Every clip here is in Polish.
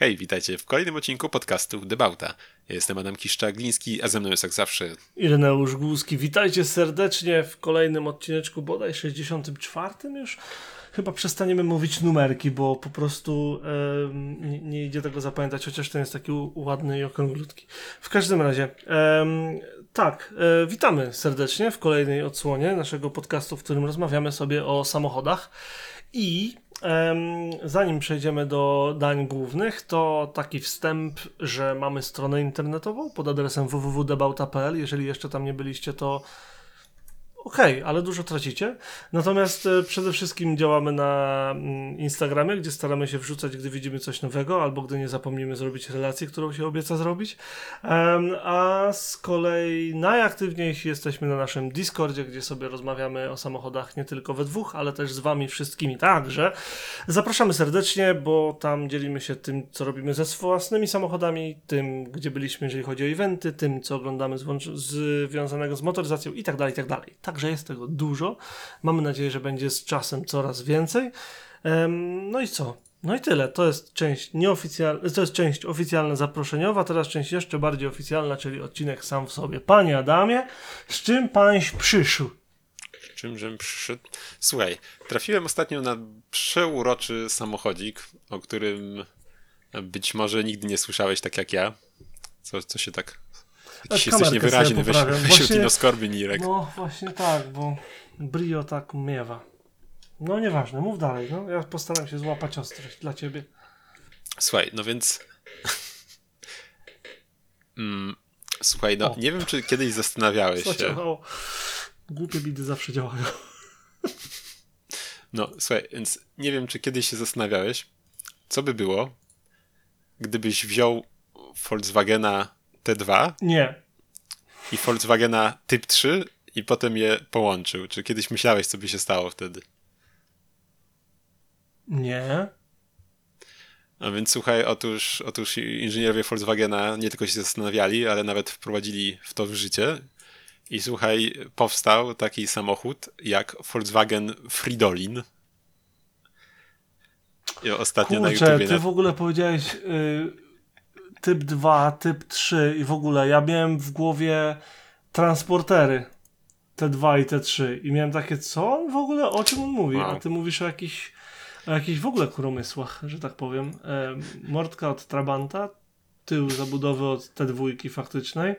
Hej, witajcie w kolejnym odcinku podcastu Debauta. Ja jestem Adam Kiszczak-Gliński, a ze mną jest jak zawsze Ireneusz Głuski. Witajcie serdecznie w kolejnym odcineczku, bodaj 64 już. Chyba przestaniemy mówić numerki, bo po prostu nie, nie, idzie tego zapamiętać, chociaż ten jest taki ładny i okrąglutki. W każdym razie, tak, e, witamy serdecznie w kolejnej odsłonie naszego podcastu, w którym rozmawiamy sobie o samochodach. I Zanim przejdziemy do dań głównych, to taki wstęp, że mamy stronę internetową pod adresem www.debauta.pl. Jeżeli jeszcze tam nie byliście, to okej, okay, ale dużo tracicie. Natomiast e, przede wszystkim działamy na mm, Instagramie, gdzie staramy się wrzucać, gdy widzimy coś nowego, albo gdy nie zapomnimy zrobić relacji, którą się obieca zrobić. A z kolei najaktywniejsi jesteśmy na naszym Discordzie, gdzie sobie rozmawiamy o samochodach nie tylko we dwóch, ale też z wami wszystkimi także. Zapraszamy serdecznie, bo tam dzielimy się tym, co robimy ze własnymi samochodami, tym, gdzie byliśmy, jeżeli chodzi o eventy, tym, co oglądamy związanego z motoryzacją i tak dalej, i tak dalej. Także jest tego dużo. Mamy nadzieję, że będzie z czasem coraz więcej. No i co? No i tyle. To jest część nieoficjalna, to jest część oficjalna zaproszeniowa, teraz część jeszcze bardziej oficjalna, czyli odcinek sam w sobie. Panie Adamie, z czym pańś przyszł? Z czym żem przyszedł? Słuchaj, trafiłem ostatnio na przeuroczy samochodzik, o którym być może nigdy nie słyszałeś tak jak ja. Co, co się tak Jakiś jesteś niewyraźny, weź, weź Skorbin Irek. No właśnie tak, bo brio tak miewa. No nieważne, mów dalej. No. Ja postaram się złapać ostrość dla ciebie. Słuchaj, no więc... mm, słuchaj, no o. nie wiem, czy kiedyś zastanawiałeś się... Głupie bidy zawsze działają. no, słuchaj, więc nie wiem, czy kiedyś się zastanawiałeś, co by było, gdybyś wziął Volkswagena T2. Nie. I Volkswagena Typ 3 i potem je połączył. Czy kiedyś myślałeś, co by się stało wtedy? Nie. A więc słuchaj, otóż, otóż inżynierowie Volkswagena nie tylko się zastanawiali, ale nawet wprowadzili w to w życie. I słuchaj, powstał taki samochód jak Volkswagen Fridolin. I ostatnio Kurczę, na YouTube. Ty w ogóle powiedziałeś. Yy typ 2, typ 3 i w ogóle ja miałem w głowie transportery T2 i T3 i miałem takie, co on w ogóle, o czym on mówi? Wow. A ty mówisz o jakichś, o jakichś w ogóle kuromysłach, że tak powiem. E, mordka od Trabanta, tył zabudowy od T2 faktycznej,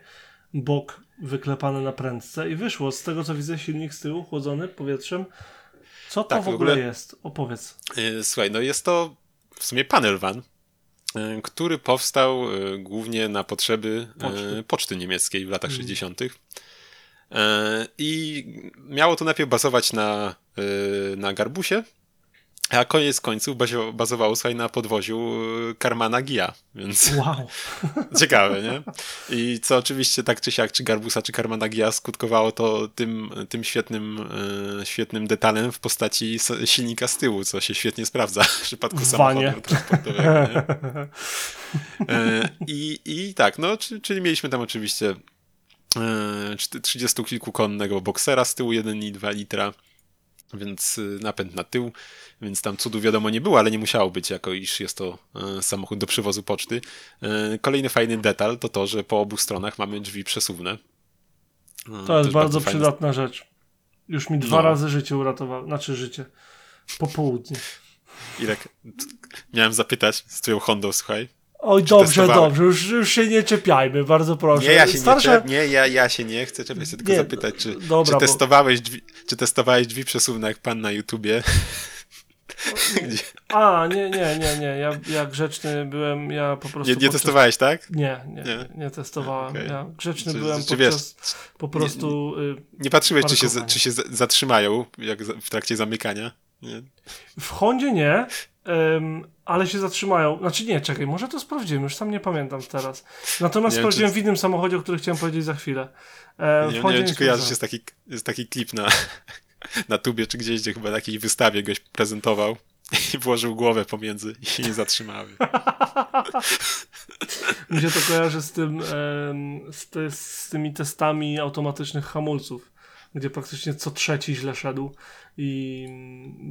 bok wyklepany na prędce i wyszło. Z tego co widzę, silnik z tyłu chłodzony powietrzem. Co to tak, w, ogóle w ogóle jest? Opowiedz. Yy, słuchaj, no jest to w sumie panel van, E, który powstał e, głównie na potrzeby e, poczty, poczty niemieckiej w latach mm. 60. I miało to najpierw bazować na, na Garbusie, a koniec końców bazowało sobie na podwoziu Karmana Gia, więc wow. ciekawe, nie? I co oczywiście tak czy siak, czy Garbusa, czy Karmana Gia skutkowało to tym, tym świetnym, e, świetnym detalem w postaci silnika z tyłu, co się świetnie sprawdza w przypadku samochodu transportowego. E, I, I tak, no, czyli mieliśmy tam oczywiście 30 kilku konnego boksera z tyłu 1,2 litra, więc y, napęd na tył, więc tam cudu wiadomo nie było, ale nie musiało być, jako iż jest to e, samochód do przywozu poczty. E, kolejny fajny detal to to, że po obu stronach mamy drzwi przesuwne. E, to jest bardzo, przydatna rzecz. Już mi dwa no. razy życie uratowało, znaczy życie, popołudnie. Irek, miałem zapytać z twoją Hondą, słuchaj, Oj, dobrze, dobrze, już, już się nie czepiajmy, bardzo proszę. Nie, ja się Starsze... nie, ja, ja się nie chcę czepiać, chcę tylko nie, zapytać, czy, dobra, czy, testowałeś bo... drzwi, czy testowałeś drzwi przesuwne jak pan na YouTubie? A, nie, nie, nie, nie, ja, ja grzeczny byłem, ja po prostu... Nie, nie podczas... testowałeś, tak? Nie, nie, nie, nie testowałem, okay. ja grzeczny czy, byłem czy, podczas wiesz, po prostu... Nie, y, nie patrzyłeś, czy się, czy się zatrzymają jak w trakcie zamykania? Nie. W Hondzie nie, um, ale się zatrzymają. Znaczy nie, czekaj, może to sprawdzimy, już sam nie pamiętam teraz. Natomiast nie sprawdziłem czy... w innym samochodzie, o którym chciałem powiedzieć za chwilę. E, nie, nie wiem, czy kojarzysz, jest taki, jest taki klip na, na tubie, czy gdzieś, gdzie chyba na jakiejś wystawie goś prezentował i włożył głowę pomiędzy i się nie zatrzymały. Mi się to kojarzy z tym, z, te, z tymi testami automatycznych hamulców gdzie praktycznie co trzeci źle szedł i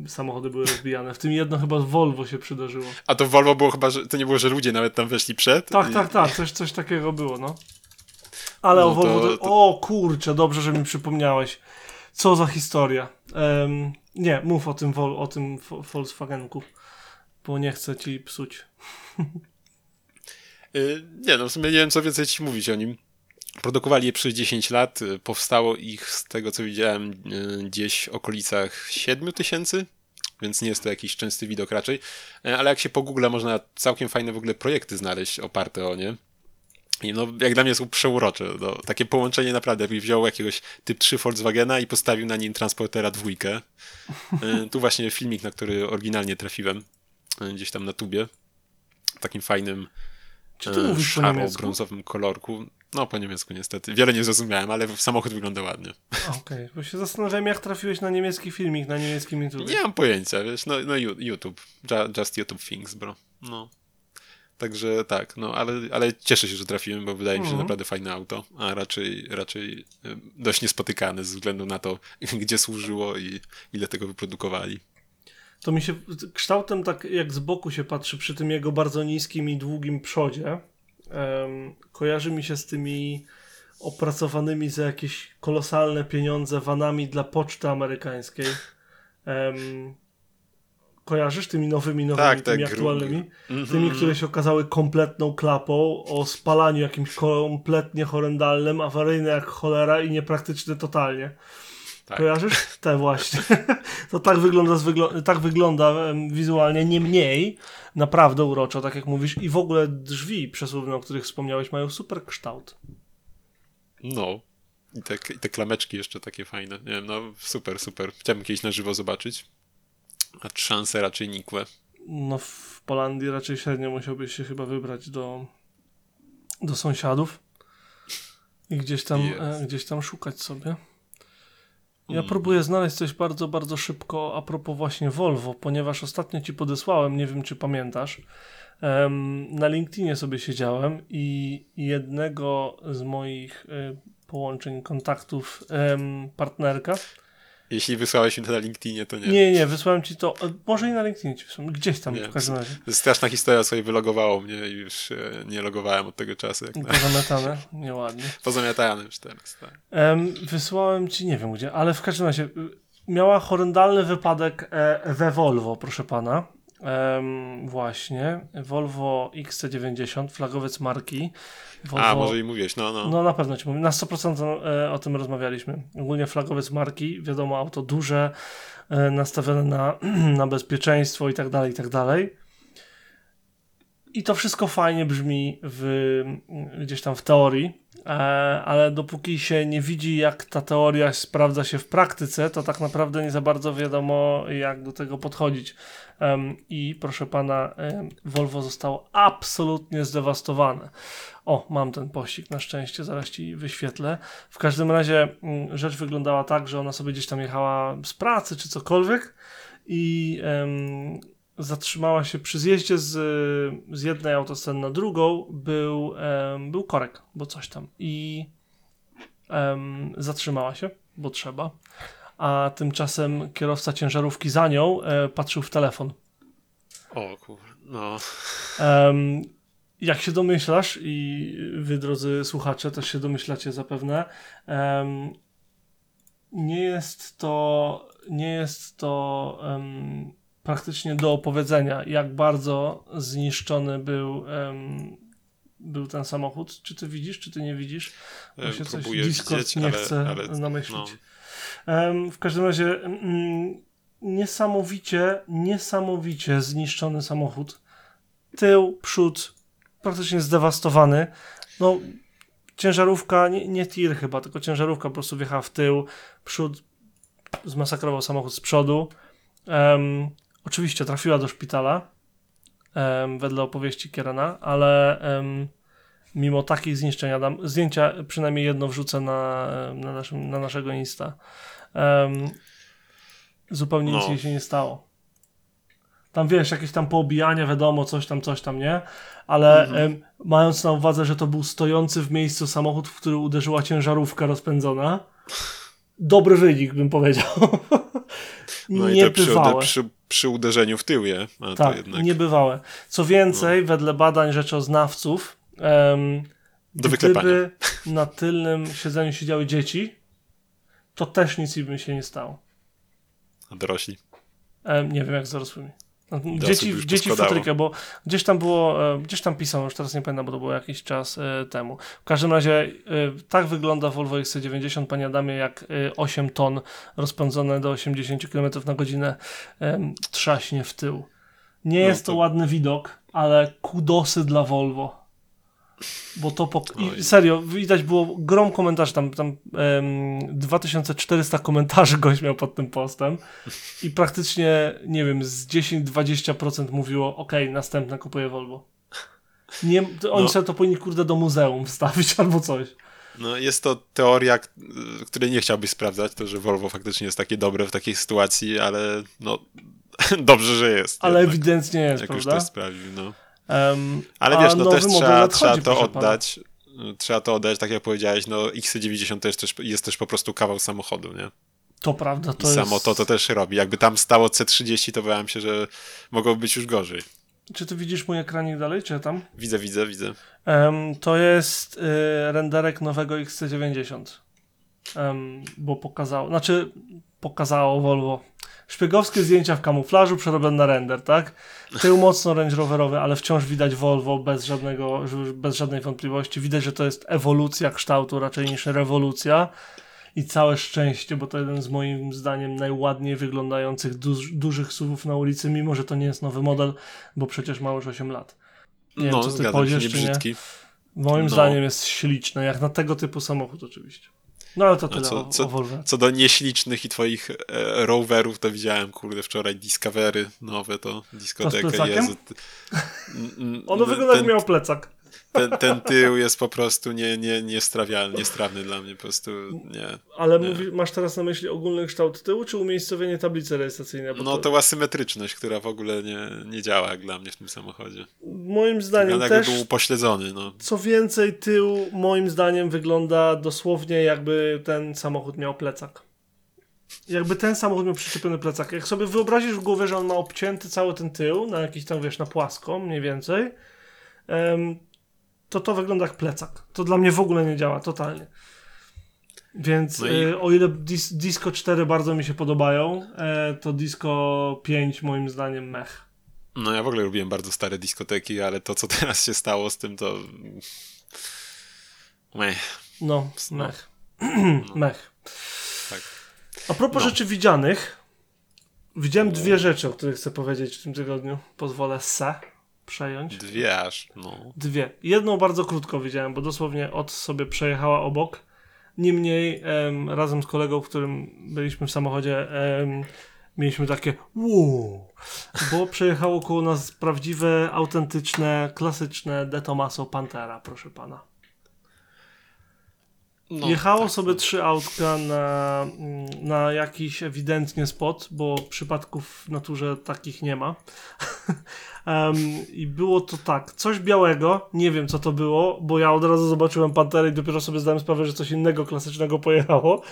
samochody były rozbijane. W tym jedno chyba Volvo się przydarzyło. A to Volvo było chyba, że to nie było, że ludzie nawet tam weszli przed? Tak, I- tak, tak, coś, coś takiego było, no. Ale No o Volvo, to- to, o kurczę, dobrze, że mi przypomniałeś. Co za historia. Em, nie, mów o tym, Vol, o tym Vo- Volkswagenku, bo nie chcę ci psuć. Y, Nie, no w sumie nie wiem, co więcej ci mówić o nim. Produkowali je przez 10 lat. Powstało ich, z tego co widziałem, y, gdzieś w okolicach 7 tysięcy, więc nie jest to jakiś częsty widok raczej. E, Ale jak się pogoogle, można całkiem fajne w ogóle projekty znaleźć oparte o nie. I no, jak dla mnie są przeurocze. No, takie połączenie naprawdę, jakby wziął jakiegoś typ 3 Volkswagena i postawił na nim transportera dwójkę. E, Tu właśnie filmik, na który oryginalnie trafiłem, e, gdzieś tam na tubie. W takim fajnym szaro-brązowym kolorku. No, po niemiecku niestety. Wiele nie zrozumiałem, ale samochód wygląda ładnie. Okej, bo się zastanawiałem, jak trafiłeś na niemiecki filmik, na niemieckim YouTube. Nie mam pojęcia, wiesz, no, no YouTube. Ju- Just YouTube Things, bro. No. Także tak, no, ale, ale cieszę się, że trafiłem, bo wydaje mi się, Mhm. naprawdę fajne auto, a raczej, raczej dość niespotykane ze względu na to, gdzie służyło i ile tego wyprodukowali. To mi się kształtem tak jak z boku się patrzy przy tym jego bardzo niskim i długim przodzie. Em, kojarzy mi się z tymi opracowanymi za jakieś kolosalne pieniądze vanami dla poczty amerykańskiej. Em, kojarzysz tymi nowymi, nowymi, Tak, tymi aktualnymi? Mhm. Tymi, które się okazały kompletną klapą, o spalaniu jakimś kompletnie horrendalnym, awaryjne jak cholera i niepraktyczne totalnie. Tak. Kojarzysz? Te właśnie. To tak wygląda, tak wygląda wizualnie, niemniej naprawdę uroczo, tak jak mówisz. I w ogóle drzwi przesuwne, o których wspomniałeś, mają super kształt. No. I te, I te klameczki jeszcze takie fajne. Nie wiem, no super, super. Chciałbym kiedyś na żywo zobaczyć. A szanse raczej nikłe. No w Polandii raczej średnio musiałbyś się chyba wybrać do, do sąsiadów i gdzieś tam, Jest. e, gdzieś tam szukać sobie. Ja Mm. próbuję znaleźć coś bardzo, bardzo szybko a propos właśnie Volvo, ponieważ ostatnio ci podesłałem, nie wiem czy pamiętasz, na LinkedInie sobie siedziałem i jednego z moich e, połączeń, kontaktów, partnerka, Jeśli wysłałeś mi to na LinkedInie, to nie. nie, nie, wysłałem ci to, e, może i na LinkedInie ci wysłałem, gdzieś tam Nie, w każdym razie. Straszna historia, sobie wylogowało mnie i już e, nie logowałem od tego czasu. Jak na, Pozamiatane, nieładnie. pozamiatany już teraz, tak. Em, wysłałem ci, nie wiem gdzie, ale w każdym razie y, miała horrendalny wypadek e, we Volvo, proszę pana. Em, właśnie, Volvo XC90, flagowiec marki. Volvo, A, może i mówiłeś, no, no. No na pewno ci mówię, na 100% e, o tym rozmawialiśmy. Ogólnie flagowiec marki, wiadomo, auto duże, e, nastawione na, na bezpieczeństwo i tak dalej, i tak dalej. I to wszystko fajnie brzmi w, gdzieś tam w teorii, e, ale dopóki się nie widzi, jak ta teoria sprawdza się w praktyce, to tak naprawdę nie za bardzo wiadomo, jak do tego podchodzić. I proszę pana, Volvo zostało absolutnie zdewastowane. O, mam ten pościg, na szczęście, zaraz ci wyświetlę. W każdym razie mm, rzecz wyglądała tak, że ona sobie gdzieś tam jechała z pracy czy cokolwiek i zatrzymała się przy zjeździe z, z jednej autostrady na drugą, był, em, był korek, bo coś tam. I em, zatrzymała się, bo trzeba. A tymczasem kierowca ciężarówki za nią e, patrzył w telefon. O kur... no. Em, jak się domyślasz, i wy, drodzy słuchacze, też się domyślacie zapewne, nie jest to, nie jest to praktycznie do opowiedzenia, jak bardzo zniszczony był, em, był ten samochód. Czy ty widzisz, czy ty nie widzisz? Bo E, się coś Discord widzieć, nie ale, chce ale namyślić. no. Em, w każdym razie mm, niesamowicie, niesamowicie zniszczony samochód. Tył, przód praktycznie zdewastowany. No, ciężarówka, nie, nie tir chyba, tylko ciężarówka po prostu wjechała w tył, przód zmasakrował samochód z przodu. Em, oczywiście trafiła do szpitala, em, wedle opowieści Kierana, ale em, mimo takich zniszczeń, Adam, zdjęcia przynajmniej jedno wrzucę na, na, naszym, na naszego Insta. Em, zupełnie nic No. jej się nie stało. Tam wiesz, jakieś tam poobijania, wiadomo, coś tam, coś tam, nie? Ale Mhm. em, mając na uwadze, że to był stojący w miejscu samochód, w który uderzyła ciężarówka rozpędzona, dobry wynik, bym powiedział. No i to przy, przy, przy uderzeniu w tył, je. A Tak, jednak niebywałe. Co więcej, wedle badań rzeczoznawców, em, Do wyklepania. gdyby na tylnym siedzeniu siedziały dzieci, to też nic im się nie stało. a dorośli. Em, nie wiem, jak z dorosłymi. No, Dzieci, dzieci w futrykę, bo gdzieś tam było, e, gdzieś tam pisał, już teraz nie pamiętam, bo to było jakiś czas e, temu. W każdym razie e, tak wygląda Volvo XC90, panie Adamie, jak e, 8 ton rozpędzone do 80 km na godzinę trzaśnie w tył. Nie No jest to to- ładny widok, ale kudosy dla Volvo. Bo to po... Serio, widać było grom komentarzy, tam, tam em, 2400 komentarzy gość miał pod tym postem i praktycznie, nie wiem, z 10-20% mówiło, ok, następne kupuję Volvo. Nie, oni No. sobie to powinni, kurde, do muzeum wstawić albo coś. No jest to teoria, której nie chciałbyś sprawdzać, to że Volvo faktycznie jest takie dobre w takiej sytuacji, ale no dobrze, że jest. Ale jednak, ewidentnie jest, Jak już prawda? to sprawdził, no. Em, Ale wiesz, no też trzeba, trzeba to proszę pana. oddać. Trzeba to oddać, tak jak powiedziałeś, no XC90 to jest też, jest też po prostu kawał samochodu, nie? To prawda, I to jest... samo to to też robi. Jakby tam stało C30, to bałem się, że mogłoby być już gorzej. Czy ty widzisz mój ekranik dalej, czy tam? Widzę, widzę, widzę. Em, to jest y, renderek nowego XC90. Em, bo pokazało, znaczy pokazało Volvo. Szpiegowskie zdjęcia w kamuflażu przerobione na render, tak? Tył mocno Range Roverowy, ale wciąż widać Volvo bez, żadnego, bez żadnej wątpliwości. Widać, że to jest ewolucja kształtu raczej niż rewolucja. I całe szczęście, bo to jeden z moim zdaniem najładniej wyglądających duż, dużych SUVów na ulicy, mimo że to nie jest nowy model, bo przecież ma już 8 lat. Nie wiem, no, co ty nie czy nie. brzydki. Moim No. zdaniem jest śliczne, jak na tego typu samochód oczywiście. No ale to tyle co- o, co- o. Co do nieślicznych i twoich e, rowerów, to widziałem, kurde, wczoraj Discovery nowe, to plecakiem? Jezu, ty- N- n- Ono no, wygląda jak miał plecak. Ten, ten tył jest po prostu nie, nie, niestrawialny, niestrawny dla mnie, po prostu nie. Ale Nie. mówi, masz teraz na myśli ogólny kształt tyłu, czy umiejscowienie tablicy rejestracyjnej? No to, to asymetryczność, która w ogóle nie, nie działa jak dla mnie w tym samochodzie. Moim zdaniem Wygląda też, był upośledzony, no. co więcej, tył moim zdaniem wygląda dosłownie jakby ten samochód miał plecak. Jakby ten samochód miał przyczepiony plecak. Jak sobie wyobrazisz w głowie, że on ma obcięty cały ten tył, na jakiś tam, wiesz, na płasko mniej więcej, em, to to wygląda jak plecak. To dla mnie w ogóle nie działa, totalnie. Więc No i- e, o ile dis, Disco 4 bardzo mi się podobają, e, to Disco 5 moim zdaniem mech. No ja w ogóle lubiłem bardzo stare dyskoteki, ale to co teraz się stało z tym to... Meh. No, No. mech. mech. Tak. A propos No. rzeczy widzianych, widziałem dwie rzeczy, o których chcę powiedzieć w tym tygodniu. Pozwolę se przejąć. Dwie aż, no. Dwie. Jedną bardzo krótko widziałem, bo dosłownie od sobie przejechała obok. Niemniej em, razem z kolegą, w którym byliśmy w samochodzie, em, mieliśmy takie wow, bo przejechało koło nas prawdziwe, autentyczne, klasyczne De Tomaso Pantera, proszę pana. No Jechało tak, sobie no. trzy autka na, na jakiś ewidentnie spot, bo przypadków w naturze takich nie ma. Em, I było to tak, coś białego, nie wiem co to było, bo ja od razu zobaczyłem Panterę i dopiero sobie zdałem sprawę, że coś innego klasycznego pojechało.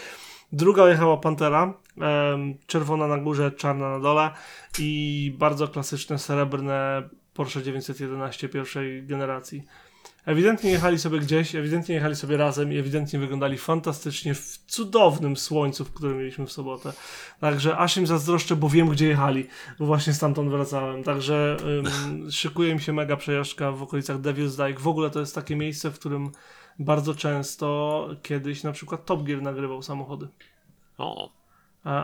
Druga jechała Pantera, em, czerwona na górze, czarna na dole i bardzo klasyczne, srebrne Porsche 911 pierwszej generacji. Ewidentnie jechali sobie gdzieś, ewidentnie jechali sobie razem i ewidentnie wyglądali fantastycznie w cudownym słońcu, w którym mieliśmy w sobotę. Także aż im zazdroszczę, bo wiem gdzie jechali, bo właśnie stamtąd wracałem. Także ym, szykuje mi się mega przejażdżka w okolicach Devil's Dyke. W ogóle to jest takie miejsce, w którym bardzo często kiedyś na przykład Top Gear nagrywał samochody. O,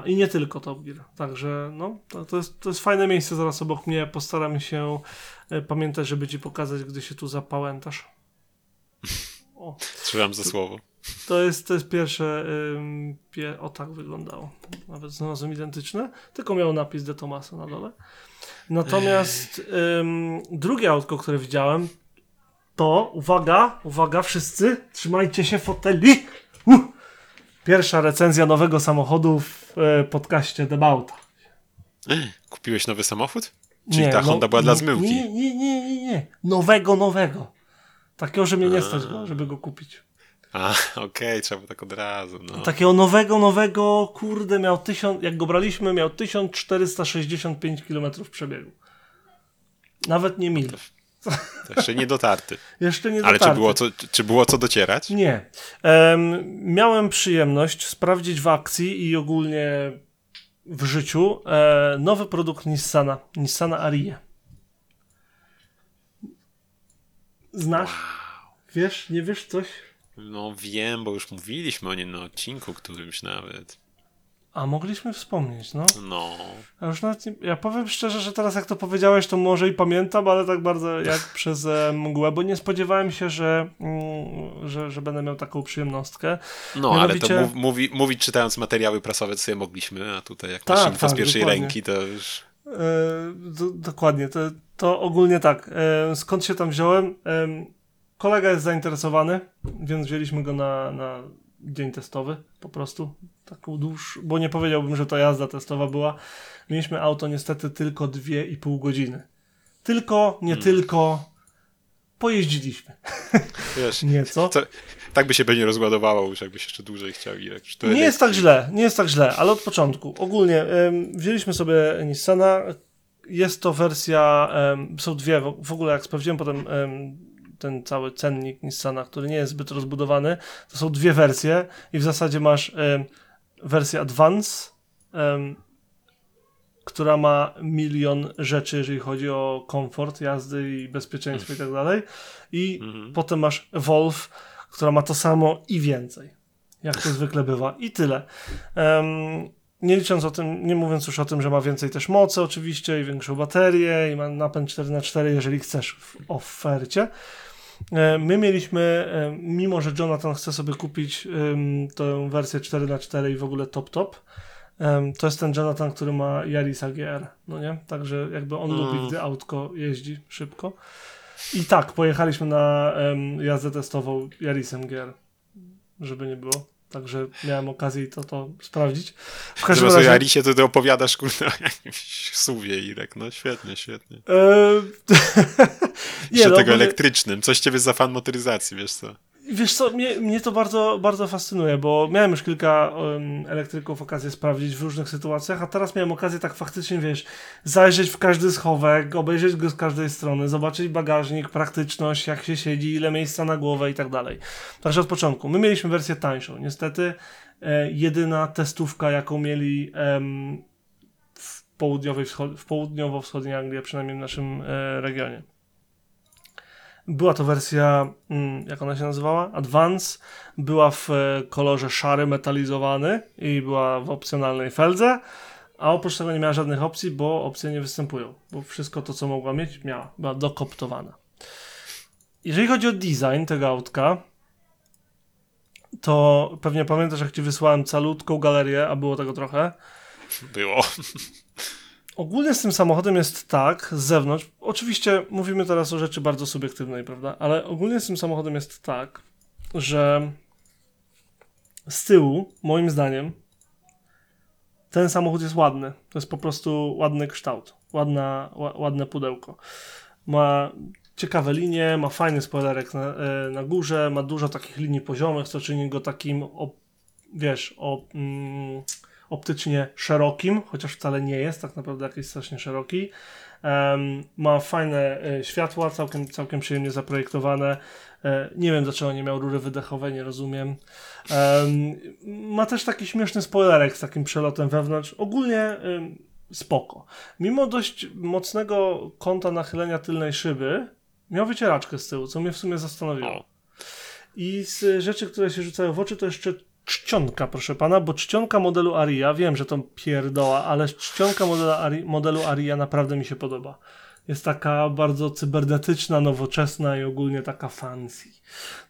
I nie tylko Top Gear. Także no, to, to, jest, to jest fajne miejsce zaraz obok mnie. Postaram się e, pamiętać, żeby ci pokazać, gdy się tu zapałętasz. O, trzymam za słowo. to jest, to jest pierwsze. Ym, pie, o tak wyglądało. Nawet znalazłem identyczne, tylko miał napis De Tomaso na dole. Natomiast ym, drugie autko, które widziałem, to uwaga, uwaga, wszyscy, trzymajcie się foteli. Uh! Pierwsza recenzja nowego samochodu w e, podcaście Debauta. Kupiłeś nowy samochód? Czyli ta Honda no, była dla no, zmyłki. Nie, nie, nie, nie, nie. Nowego, nowego. Takiego, że mnie nie stać go, żeby go kupić. A, okej, trzeba tak od razu, no. Takiego nowego, nowego, kurde, miał 1000, jak go braliśmy, miał 1465 km przebiegu. Nawet nie mil. To jeszcze nie dotarty. Jeszcze nie Ale czy dotarty. było, co, czy było co docierać? Nie. Em, miałem przyjemność sprawdzić w akcji i ogólnie w życiu e, nowy produkt Nissana. Nissana Ariya. Znasz? Wiesz? Nie wiesz coś? No wiem, bo już mówiliśmy o nim na odcinku którymś nawet. A mogliśmy wspomnieć, no. No. A już nawet nie, ja powiem szczerze, że teraz jak to powiedziałeś, to może i pamiętam, ale tak bardzo jak przez e, mgłę, bo nie spodziewałem się, że, mm, że, że będę miał taką przyjemnostkę. No, ale Mianowicie- to mów, mówi, mówić czytając materiały prasowe to sobie mogliśmy, a tutaj jak Tak, masz info z tak, pierwszej dokładnie. ręki, to już... E, do, dokładnie, to, to ogólnie tak. E, skąd się tam wziąłem? E, kolega jest zainteresowany, więc wzięliśmy go na, na dzień testowy po prostu. Taką dłuższą, bo nie powiedziałbym, że to jazda testowa była. Mieliśmy auto niestety tylko 2,5 godziny. Tylko, nie tylko. Pojeździliśmy. Wiesz, Nieco. to, tak by się pewnie rozładowało już, jakbyś jeszcze dłużej chciał. To Nie jest tak źle, nie jest tak źle, ale od początku. Ogólnie em, wzięliśmy sobie Nissana. Jest to wersja, em, są dwie, w- ogóle jak sprawdziłem potem em, ten cały cennik Nissana, który nie jest zbyt rozbudowany, to są dwie wersje i w zasadzie masz wersję Advance, em, która ma milion rzeczy, jeżeli chodzi o komfort jazdy i bezpieczeństwo i tak dalej. I Mhm. potem masz Evolve, która ma to samo i więcej. Jak to zwykle bywa. I tyle. Em, nie licząc o tym, nie mówiąc już o tym, że ma więcej też mocy oczywiście i większą baterię i ma napęd 4x4, jeżeli chcesz w ofercie. E, My mieliśmy, e, mimo że Jonathan chce sobie kupić tę wersję 4x4 i w ogóle top top, to jest ten Jonathan, który ma Yarisa GR, no nie? Także jakby on Mm. lubi, gdy autko jeździ szybko. I tak, pojechaliśmy na jazdę testową Yarisem GR, żeby nie było. Także miałem okazję to, to sprawdzić. W każdym razie... Jarisie to ty opowiadasz, kurde, o jakimś suwie, Irek. No świetnie, świetnie. E... Jeszcze no, tego ogólnie- elektrycznym. Coś ciebie za fan motoryzacji, wiesz co? Wiesz co, mnie, mnie to bardzo, bardzo fascynuje, bo miałem już kilka em, elektryków okazję sprawdzić w różnych sytuacjach, a teraz miałem okazję tak faktycznie, wiesz, zajrzeć w każdy schowek, obejrzeć go z każdej strony, zobaczyć bagażnik, praktyczność, jak się siedzi, ile miejsca na głowę i tak dalej. Także od początku. My mieliśmy wersję tańszą. Niestety e, jedyna testówka, jaką mieli em, w, południowej, wschod- w południowo-wschodniej Anglii, przynajmniej w naszym e, regionie. Była to wersja, mm, jak ona się nazywała? Advance. Była w e, kolorze szary metalizowany i była w opcjonalnej feldze, a oprócz tego nie miała żadnych opcji, bo opcje nie występują, bo wszystko to, co mogła mieć, miała. Była dokoptowana. Jeżeli chodzi o design tego autka, to pewnie pamiętasz, jak ci wysłałem calutką galerię, a było tego trochę. Było. Ogólnie z tym samochodem jest tak, z zewnątrz, oczywiście mówimy teraz o rzeczy bardzo subiektywnej, prawda, ale ogólnie z tym samochodem jest tak, że z tyłu, moim zdaniem, ten samochód jest ładny. To jest po prostu ładny kształt, ładna, ła, ładne pudełko. Ma ciekawe linie, ma fajny spoilerek na, e, na górze, ma dużo takich linii poziomych, co czyni go takim, op, wiesz, o, mm, optycznie szerokim, chociaż wcale nie jest tak naprawdę jakiś strasznie szeroki. Ma fajne e, światła, całkiem, całkiem przyjemnie zaprojektowane. E, nie wiem, dlaczego nie miał rury wydechowej, nie rozumiem. Em, ma też taki śmieszny spoilerek z takim przelotem wewnątrz. Ogólnie spoko. Mimo dość mocnego kąta nachylenia tylnej szyby, miał wycieraczkę z tyłu, co mnie w sumie zastanowiło. I z rzeczy, które się rzucają w oczy, to jeszcze czcionka, proszę pana, bo czcionka modelu Aria, wiem, że to pierdoła, ale czcionka modelu, Ari, modelu Aria naprawdę mi się podoba. Jest taka bardzo cybernetyczna, nowoczesna i ogólnie taka fancy.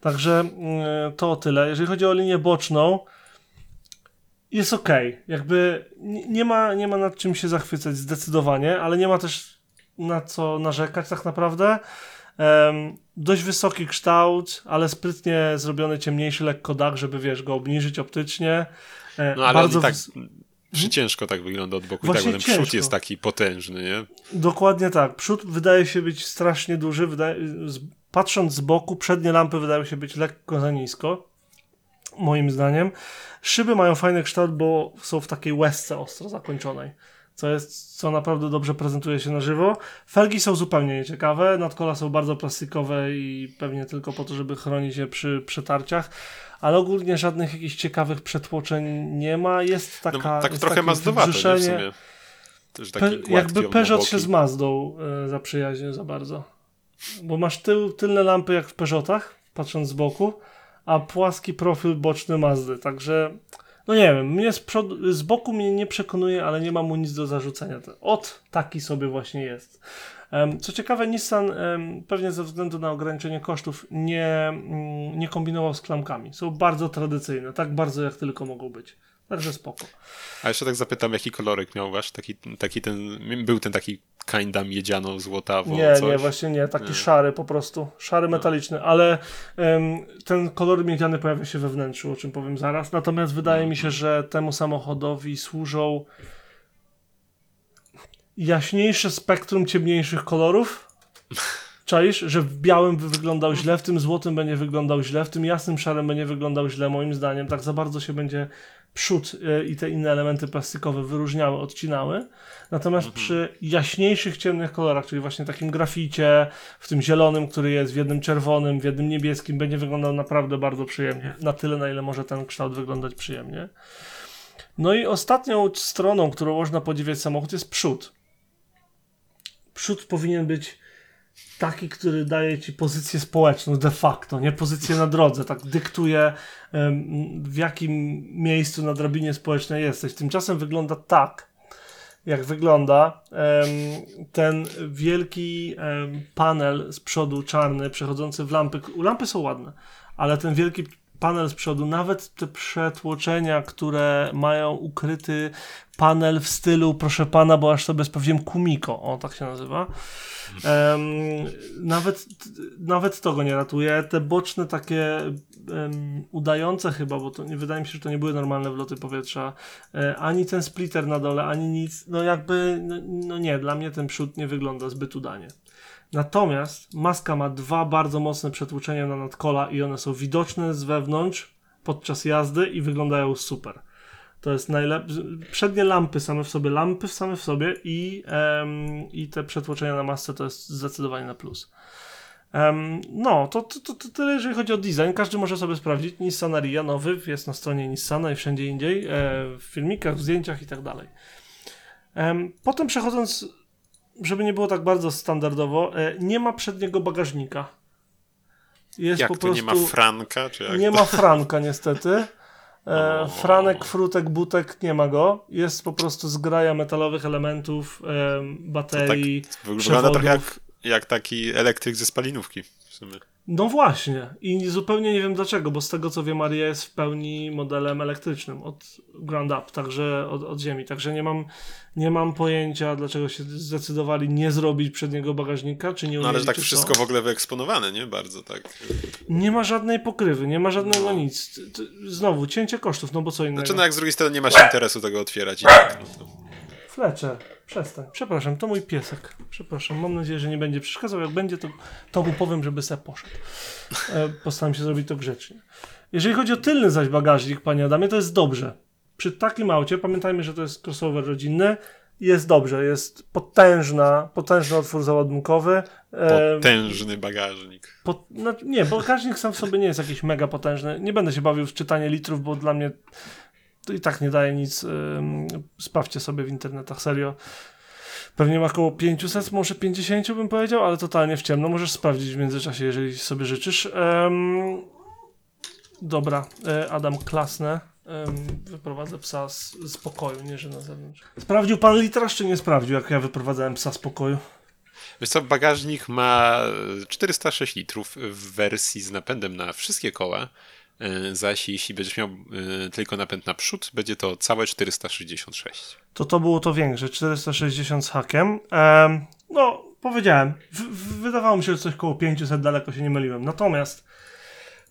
Także mm, to tyle. Jeżeli chodzi o linię boczną, jest ok. Jakby nie ma, nie ma nad czym się zachwycać zdecydowanie, ale nie ma też na co narzekać tak naprawdę. Em, dość wysoki kształt, ale sprytnie zrobiony ciemniejszy lekko dach, żeby wiesz, go obniżyć optycznie. E, No ale bardzo i tak przy ciężko tak wygląda od boku. I Właśnie tak, bo ten przód jest taki potężny, nie? Dokładnie tak. Przód wydaje się być strasznie duży. Wydaje, patrząc z boku, przednie lampy wydają się być lekko za nisko. moim zdaniem. Szyby mają fajny kształt, bo są w takiej łezce ostro zakończonej, co jest, co naprawdę dobrze prezentuje się na żywo. Felgi są zupełnie nieciekawe, nadkola są bardzo plastikowe i pewnie tylko po to, żeby chronić je przy przetarciach, ale ogólnie żadnych jakichś ciekawych przetłoczeń nie ma. Jest No, taka tak jest trochę nie? W sumie. Pe- jakby Peugeot się z Mazdą e, zaprzyjaźnił za bardzo. Bo masz tył, tylne lampy jak w Peugeotach, patrząc z boku, a płaski profil boczny Mazdy, także no nie wiem, mnie z, przodu, z boku mnie nie przekonuje, ale nie mam mu nic do zarzucenia. Od taki sobie właśnie jest. Co ciekawe, Nissan pewnie ze względu na ograniczenie kosztów nie, mm, nie kombinował z klamkami. Są bardzo tradycyjne, tak bardzo jak tylko mogą być. Także spoko. A jeszcze tak zapytam, jaki kolorek miał wasz? Taki, taki ten, był ten taki kinda miedziano, złotawo, Nie, coś? nie, właśnie nie. Taki Nie. szary po prostu. Szary metaliczny, ale em, ten kolor miedziany pojawia się we wnętrzu, o czym powiem zaraz. Natomiast wydaje mi się, że temu samochodowi służą jaśniejsze spektrum ciemniejszych kolorów. Czaisz, że w białym by wyglądał źle, w tym złotym będzie wyglądał źle, w tym jasnym szarym będzie wyglądał źle, moim zdaniem. Tak za bardzo się będzie przód y, i te inne elementy plastikowe wyróżniały, odcinały. Natomiast przy jaśniejszych, ciemnych kolorach, czyli właśnie takim graficie, w tym zielonym, który jest, w jednym czerwonym, w jednym niebieskim, będzie wyglądał naprawdę bardzo przyjemnie. Na tyle, na ile może ten kształt wyglądać przyjemnie. No i ostatnią stroną, którą można podziwiać samochód, jest przód. Przód powinien być taki, który daje ci pozycję społeczną de facto, nie pozycję na drodze, tak dyktuje w jakim miejscu na drabinie społecznej jesteś. Tymczasem wygląda tak, jak wygląda ten wielki panel z przodu czarny, przechodzący w lampy. Lampy są ładne, ale ten wielki panel z przodu, nawet te przetłoczenia, które mają ukryty panel w stylu, proszę pana, bo aż sobie sprawdziłem, Kumiko, o tak się nazywa. Em, nawet, nawet to go nie ratuje. Te boczne takie em, udające chyba, bo to wydaje mi się, że to nie były normalne wloty powietrza, e, ani ten splitter na dole, ani nic, no jakby, no, no nie, dla mnie ten przód nie wygląda zbyt udanie. Natomiast maska ma dwa bardzo mocne przetłuczenia na nadkola i one są widoczne z wewnątrz podczas jazdy i wyglądają super. To jest najlepsze. Przednie lampy same w sobie, lampy same w sobie i, i te przetłoczenia na masce to jest zdecydowanie na plus. No, to, to, to, to tyle jeżeli chodzi o design. Każdy może sobie sprawdzić. Nissan Ariya nowy jest na stronie Nissana i wszędzie indziej, e, w filmikach, w zdjęciach i tak dalej. Em, potem przechodząc, żeby nie było tak bardzo standardowo, e, nie ma przedniego bagażnika. Jest Jak po to prostu... nie ma franka? Nie to? ma franka niestety. E, O. franek, frutek, butek nie ma go. Jest po prostu zgraja metalowych elementów, em, baterii. Wygląda przewodów. trochę jak, jak taki elektryk ze spalinówki w sumie. No właśnie. I zupełnie nie wiem dlaczego, bo z tego co wiem, Maria jest w pełni modelem elektrycznym od ground up, także od, od ziemi. Także nie mam, nie mam pojęcia, dlaczego się zdecydowali nie zrobić przedniego bagażnika, czy nie No ale tak czy co. wszystko w ogóle wyeksponowane, nie? Bardzo tak. Nie ma żadnej pokrywy, nie ma żadnego No. nic. Znowu, cięcie kosztów, no bo co innego. Znaczy no jak z drugiej strony nie masz interesu tego otwierać i tak. No to... Fletcher, przestań. Przepraszam, to mój piesek. Przepraszam, mam nadzieję, że nie będzie przeszkadzał. Jak będzie, to, to mu powiem, żeby se poszedł. E, postaram się zrobić to grzecznie. Jeżeli chodzi o tylny zaś bagażnik, panie Adamie, to jest dobrze. Przy takim aucie, pamiętajmy, że to jest crossover rodzinny, jest dobrze, jest potężna, potężny otwór załadunkowy. E, Potężny bagażnik. po, no, nie, bagażnik sam w sobie nie jest jakiś mega potężny. Nie będę się bawił w czytanie litrów, bo dla mnie to i tak nie daje nic. Sprawdźcie sobie w internetach, serio. Pewnie ma około 500, może 50 bym powiedział, ale totalnie w ciemno. Możesz sprawdzić w międzyczasie, jeżeli sobie życzysz. Dobra, e, Adam, klasne. Wyprowadzę psa z, z pokoju, nie że na zewnątrz. Sprawdził pan litraż, czy nie sprawdził, jak ja wyprowadzałem psa z pokoju? Wiesz co, bagażnik ma 406 litrów w wersji z napędem na wszystkie koła, zaś jeśli będziesz miał e, tylko napęd na przód, będzie to całe 466. to to było to większe, 460 z hakiem. Em, no, powiedziałem, wydawało mi się, że coś koło 500, daleko się nie myliłem. Natomiast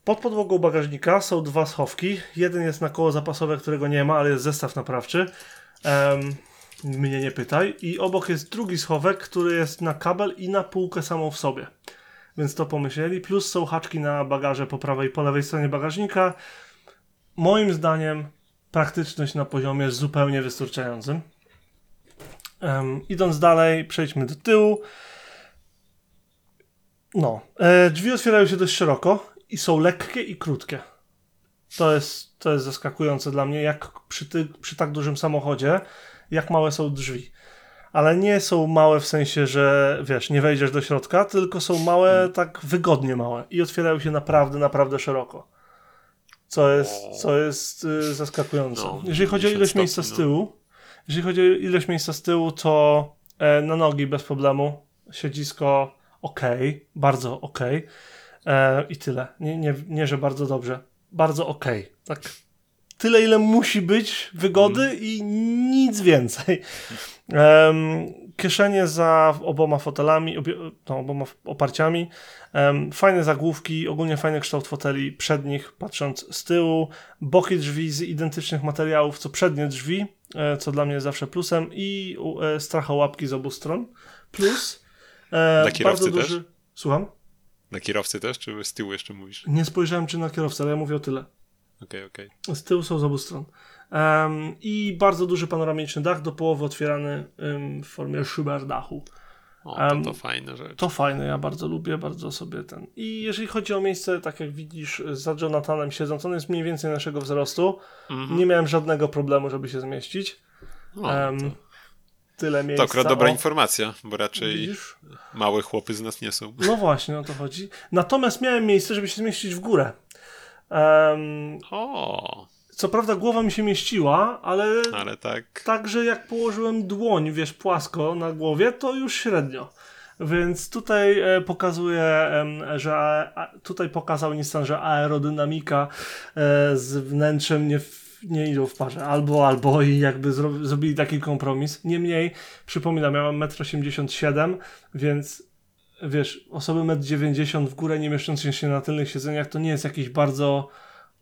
pod podłogą bagażnika są dwa schowki. Jeden jest na koło zapasowe, którego nie ma, ale jest zestaw naprawczy. Em, mnie nie pytaj. I obok jest drugi schowek, który jest na kabel i na półkę samą w sobie. Więc to pomyśleli. Plus są haczki na bagaże po prawej i po lewej stronie bagażnika. moim zdaniem praktyczność na poziomie zupełnie wystarczającym. Em, idąc dalej, przejdźmy do tyłu. No, e, drzwi otwierają się dość szeroko i są lekkie i krótkie. To jest, to jest zaskakujące dla mnie, jak przy, ty, przy tak dużym samochodzie, jak małe są drzwi. Ale nie są małe w sensie, że wiesz, nie wejdziesz do środka, tylko są małe, tak wygodnie małe i otwierają się naprawdę, naprawdę szeroko. Co jest, co jest y, zaskakujące. No, Jeżeli chodzi o 50 ilość miejsca z no. tyłu, jeżeli chodzi o ilość miejsca z tyłu, to e, na nogi bez problemu. Siedzisko ok, bardzo ok. E, I tyle. Nie, nie, nie, że bardzo dobrze. Bardzo ok. Tak. Tyle, ile musi być wygody i nic więcej. Em, kieszenie za oboma fotelami, obie, no, oboma oparciami. Em, fajne zagłówki, ogólnie fajny kształt foteli przednich, patrząc z tyłu. Boki drzwi z identycznych materiałów, co przednie drzwi, e, co dla mnie jest zawsze plusem. I e, strachołapki z obu stron. Plus. E, bardzo też? duży. Słucham? Na kierowcy też, czy z tyłu jeszcze mówisz? Nie spojrzałem czy na kierowcę, ale ja mówię o tyle. Okej, okej. Z tyłu są z obu stron. Em, I bardzo duży panoramiczny dach, do połowy otwierany em, w formie szyberdachu. O, to, to fajna rzecz. To fajne, ja bardzo lubię, bardzo sobie ten. I jeżeli chodzi o miejsce, tak jak widzisz, za Jonathanem siedząc, on jest mniej więcej naszego wzrostu. Mhm. Nie miałem żadnego problemu, żeby się zmieścić. O, Em, to, tyle to miejsca. akurat dobra O, informacja, bo raczej Widzisz? małe chłopy z nas nie są. No właśnie, o to chodzi. Natomiast miałem miejsce, żeby się zmieścić w górę. Em, O, co prawda głowa mi się mieściła, ale ale tak. Także jak położyłem dłoń, wiesz, płasko na głowie, to już średnio. Więc tutaj e, pokazuje, że tutaj pokazał Nissan, że aerodynamika e, z wnętrzem nie, nie idą w parze. Albo, albo i jakby zro, zrobili taki kompromis. Niemniej, przypominam, ja mam 1,87 m, więc wiesz, osoby 1,90 m w górę nie mieszczące się na tylnych siedzeniach to nie jest jakieś bardzo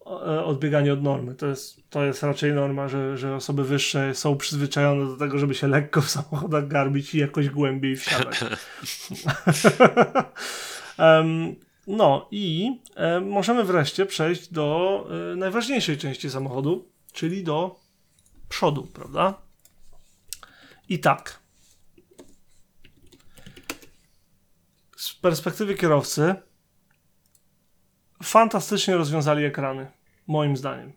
e, odbieganie od normy. To jest, to jest raczej norma, że, że osoby wyższe są przyzwyczajone do tego, żeby się lekko w samochodach garbić i jakoś głębiej wsiadać. Em, no i e, możemy wreszcie przejść do e, najważniejszej części samochodu, czyli do przodu, prawda? I tak. Z perspektywy kierowcy fantastycznie rozwiązali ekrany, moim zdaniem.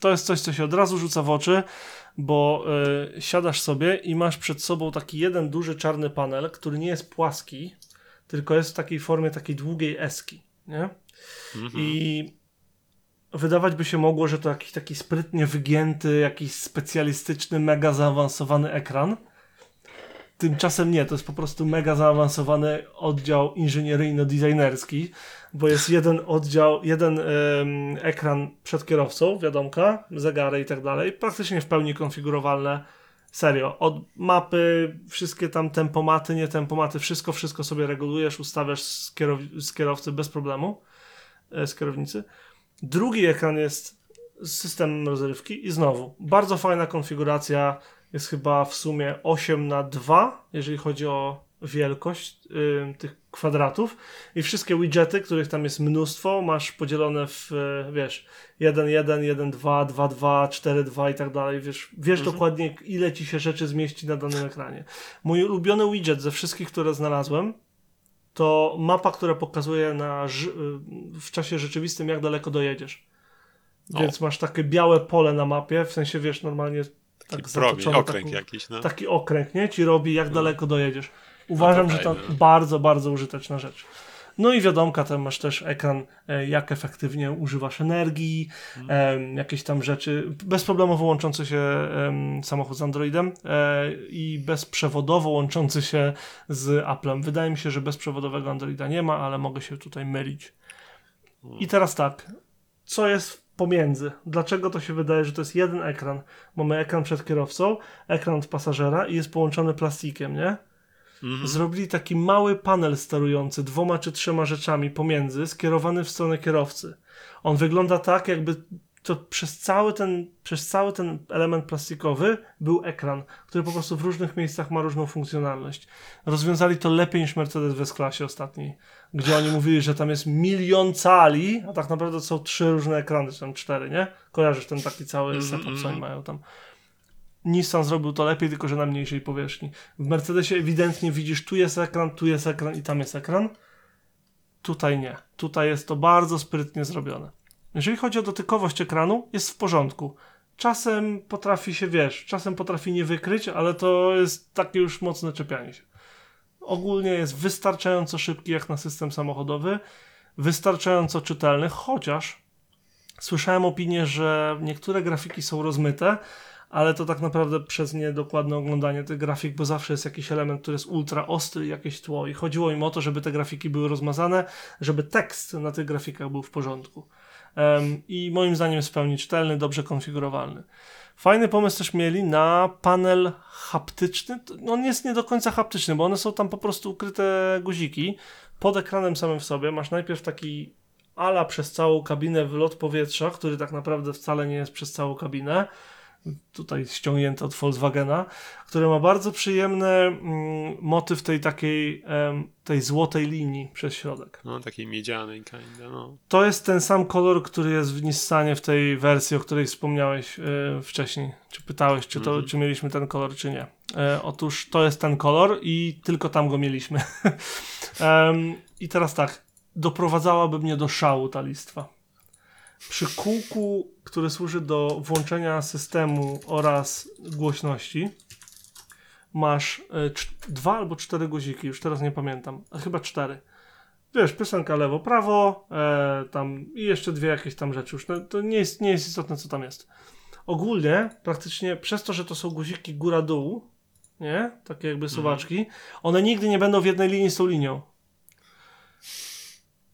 To jest coś, co się od razu rzuca w oczy, bo y, siadasz sobie i masz przed sobą taki jeden duży czarny panel, który nie jest płaski, tylko jest w takiej formie takiej długiej eski, nie? I wydawać by się mogło, że to jakiś taki sprytnie wygięty, jakiś specjalistyczny, mega zaawansowany ekran. Tymczasem nie, to jest po prostu mega zaawansowany oddział inżynieryjno-designerski, bo jest jeden oddział, jeden em, ekran przed kierowcą, wiadomka, zegary i tak dalej, praktycznie w pełni konfigurowalne. Serio, od mapy, wszystkie tam tempomaty, nie tempomaty, wszystko, wszystko sobie regulujesz, ustawiasz z, kierow- z kierowcy bez problemu, e, z kierownicy. Drugi ekran jest systemem rozrywki i znowu, bardzo fajna konfiguracja, jest chyba w sumie 8 na 2, jeżeli chodzi o wielkość ym, tych kwadratów i wszystkie widgety, których tam jest mnóstwo, masz podzielone w, e, wiesz, 1, 1, 1, 2, 2, 2, 4, 2 i tak dalej, wiesz, wiesz dokładnie ile ci się rzeczy zmieści na danym ekranie. Mój ulubiony widget ze wszystkich, które znalazłem, to mapa, która pokazuje na, y, w czasie rzeczywistym, jak daleko dojedziesz. O. Więc masz takie białe pole na mapie, w sensie wiesz, normalnie Taki tak promień, okręg taką- jakiś, no. taki okręg, nie? Ci robi, jak daleko dojedziesz. Uważam, No że to fajne. bardzo, bardzo użyteczna rzecz. No i wiadomka, tam masz też ekran, e, jak efektywnie używasz energii, em, jakieś tam rzeczy, bezproblemowo łączący się samochód z Androidem e, i bezprzewodowo łączący się z Applem. Wydaje mi się, że bezprzewodowego Androida nie ma, ale mogę się tutaj mylić. I teraz tak, co jest pomiędzy? Dlaczego to się wydaje, że to jest jeden ekran? Mamy ekran przed kierowcą, ekran od pasażera i jest połączony plastikiem, nie? Mhm. Zrobili taki mały panel sterujący dwoma czy trzema rzeczami pomiędzy, skierowany w stronę kierowcy. On wygląda tak, jakby to przez cały ten, przez cały ten element plastikowy był ekran, który po prostu w różnych miejscach ma różną funkcjonalność. Rozwiązali to lepiej niż Mercedes w S-klasie ostatniej, gdzie oni mówili, że tam jest milion cali, a tak naprawdę są trzy różne ekrany, czy tam cztery, nie? Kojarzysz ten taki cały Mhm, setup, co oni mhm. mają tam. Nissan zrobił to lepiej, tylko że na mniejszej powierzchni. W Mercedesie ewidentnie widzisz, tu jest ekran, tu jest ekran i tam jest ekran. Tutaj nie. Tutaj jest to bardzo sprytnie zrobione. Jeżeli chodzi o dotykowość ekranu, jest w porządku. Czasem potrafi się, wiesz, czasem potrafi nie wykryć, ale to jest takie już mocne czepianie się. Ogólnie jest wystarczająco szybki jak na system samochodowy, wystarczająco czytelny, chociaż słyszałem opinię, że niektóre grafiki są rozmyte, ale to tak naprawdę przez niedokładne oglądanie tych grafik, bo zawsze jest jakiś element, który jest ultra ostry, jakieś tło. I chodziło im o to, żeby te grafiki były rozmazane, żeby tekst na tych grafikach był w porządku. Em, I moim zdaniem jest w pełni czytelny, dobrze konfigurowalny. Fajny pomysł też mieli na panel haptyczny. No, On jest nie do końca haptyczny, bo one są tam po prostu ukryte guziki. Pod ekranem samym w sobie masz najpierw taki ala przez całą kabinę wylot powietrza, który tak naprawdę wcale nie jest przez całą kabinę tutaj ściągnięte od Volkswagena, które ma bardzo przyjemny mm, motyw tej takiej em, tej złotej linii przez środek. No, takiej miedzianej kinda, no. To jest ten sam kolor, który jest w Nissanie w tej wersji, o której wspomniałeś e, wcześniej. Czy pytałeś, czy, to, Mhm. czy mieliśmy ten kolor, czy nie. E, otóż to jest ten kolor i tylko tam go mieliśmy. I teraz tak, doprowadzałaby mnie do szału ta listwa. Przy kółku, który służy do włączenia systemu oraz głośności, masz e, dwa albo cztery guziki, już teraz nie pamiętam, a chyba cztery. Wiesz, piosenka lewo, prawo, e, tam i jeszcze dwie jakieś tam rzeczy. Już no, to nie jest, nie jest istotne, co tam jest. Ogólnie, praktycznie przez to, że to są guziki góra-dół, nie? Takie jakby suwaczki, one nigdy nie będą w jednej linii z tą linią.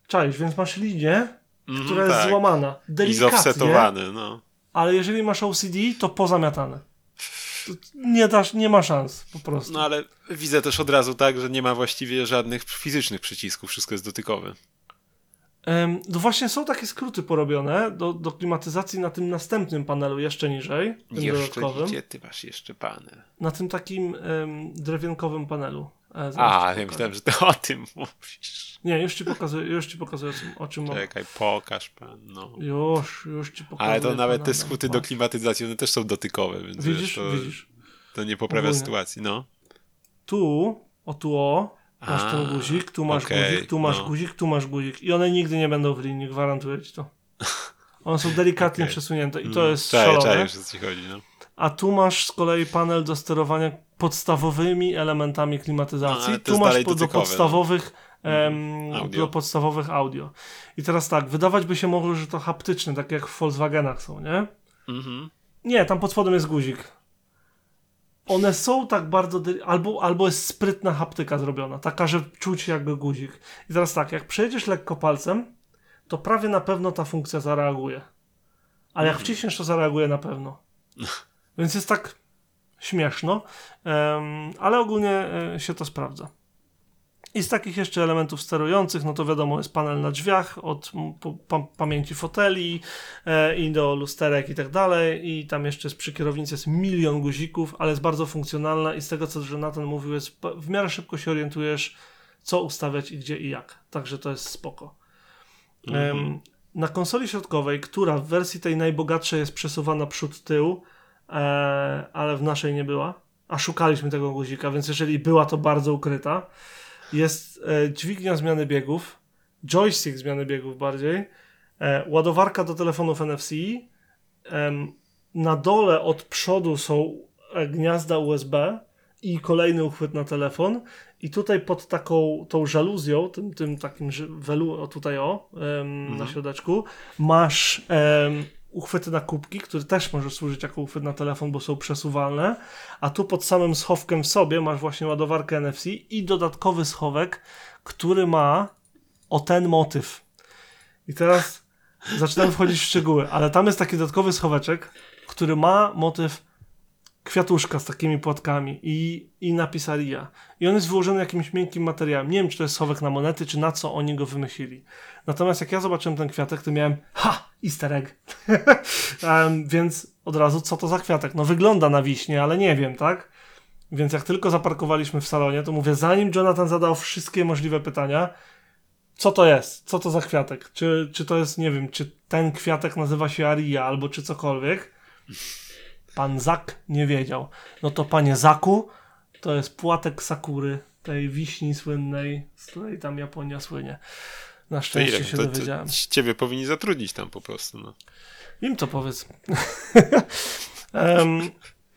Czaisz, więc masz linię, Mhm, która jest tak. złamana. I Delikatnie, zoffsetowany, no. ale jeżeli masz OCD, to pozamiatane. Nie, dasz, nie ma szans, po prostu. No ale widzę też od razu tak, że nie ma właściwie żadnych fizycznych przycisków, wszystko jest dotykowe. Em, no właśnie są takie skróty porobione do, do klimatyzacji na tym następnym panelu, jeszcze niżej, tym Jeszcze dodatkowym, idzie, ty masz jeszcze panel. na tym takim em, drewienkowym panelu. E, A, ja myślałem, że ty o tym mówisz. Nie, już ci pokazuję, już ci pokazuję o czym, mowa. Czekaj, pokaż pan, no. Już, już ci pokazuję. Ale to nawet te Adama. do klimatyzacji, one też są dotykowe, więc Widzisz, to, widzisz. to nie poprawia Ogólnie. sytuacji, no. Tu, o tu o, masz A, ten guzik, tu masz okej, guzik, tu masz no. guzik, tu masz guzik. I one nigdy nie będą w linii, gwarantuję ci to. One są delikatnie Okej. przesunięte i to Mm, jest Czaję, szalone. czaję, co ci chodzi, no. A tu masz z kolei panel do sterowania podstawowymi elementami No, klimatyzacji. to tu masz do dotykowe, no. podstawowych em, Audio. do podstawowych audio. I teraz tak, wydawać by się mogło, że to haptyczne, tak jak w Volkswagenach są, nie? Mhm. Nie, tam pod spodem jest guzik. One są tak bardzo. Albo, albo jest sprytna haptyka zrobiona, taka, że czuć jakby guzik. I teraz tak, jak przejdziesz lekko palcem, to prawie na pewno ta funkcja zareaguje. Ale jak wciśniesz, to zareaguje na pewno. Więc jest tak śmieszno, ale ogólnie e, się to sprawdza. I z takich jeszcze elementów sterujących, no to wiadomo, jest panel na drzwiach od pamięci foteli e, i do lusterek i tak dalej. I tam jeszcze jest przy kierownicy jest milion guzików, ale jest bardzo funkcjonalna i z tego, co Jonathan mówił, jest w miarę szybko się orientujesz, co ustawiać i gdzie i jak. Także to jest spoko. Em, na konsoli środkowej, która w wersji tej najbogatszej jest przesuwana przód-tył, e, ale w naszej nie była, a szukaliśmy tego guzika, więc jeżeli była, to bardzo ukryta, jest e, dźwignia zmiany biegów, joystick zmiany biegów bardziej, e, ładowarka do telefonów NFC, na dole od przodu są e, gniazda USB i kolejny uchwyt na telefon. I tutaj pod taką tą żaluzją, tym, tym takim welu, o tutaj o, na środeczku, masz uchwyty na kubki, który też może służyć jako uchwyt na telefon, bo są przesuwalne, a tu pod samym schowkiem w sobie masz właśnie ładowarkę NFC i dodatkowy schowek, który ma o ten motyw. I teraz zaczynam wchodzić w szczegóły, ale tam jest taki dodatkowy schoweczek, który ma motyw kwiatuszka z takimi płatkami i, i napis Aria. I on jest wyłożony jakimś miękkim materiałem. Nie wiem, czy to jest schowek na monety, czy na co oni go wymyślili. Natomiast jak ja zobaczyłem ten kwiatek, to miałem ha! Easter egg. um, więc od razu, co to za kwiatek? No wygląda na wiśnie, ale nie wiem, tak? Więc jak tylko zaparkowaliśmy w salonie, to mówię, zanim Jonathan zadał wszystkie możliwe pytania, co to jest? Co to za kwiatek? Czy, czy to jest, nie wiem, czy ten kwiatek nazywa się Aria albo czy cokolwiek? Pan Zak nie wiedział. No to panie Zaku, to jest płatek sakury, tej wiśni słynnej, z której tam Japonia słynie. Na To szczęście się To, dowiedziałem. to ciebie powinni zatrudnić tam po prostu, no. Im to powiedz. Em,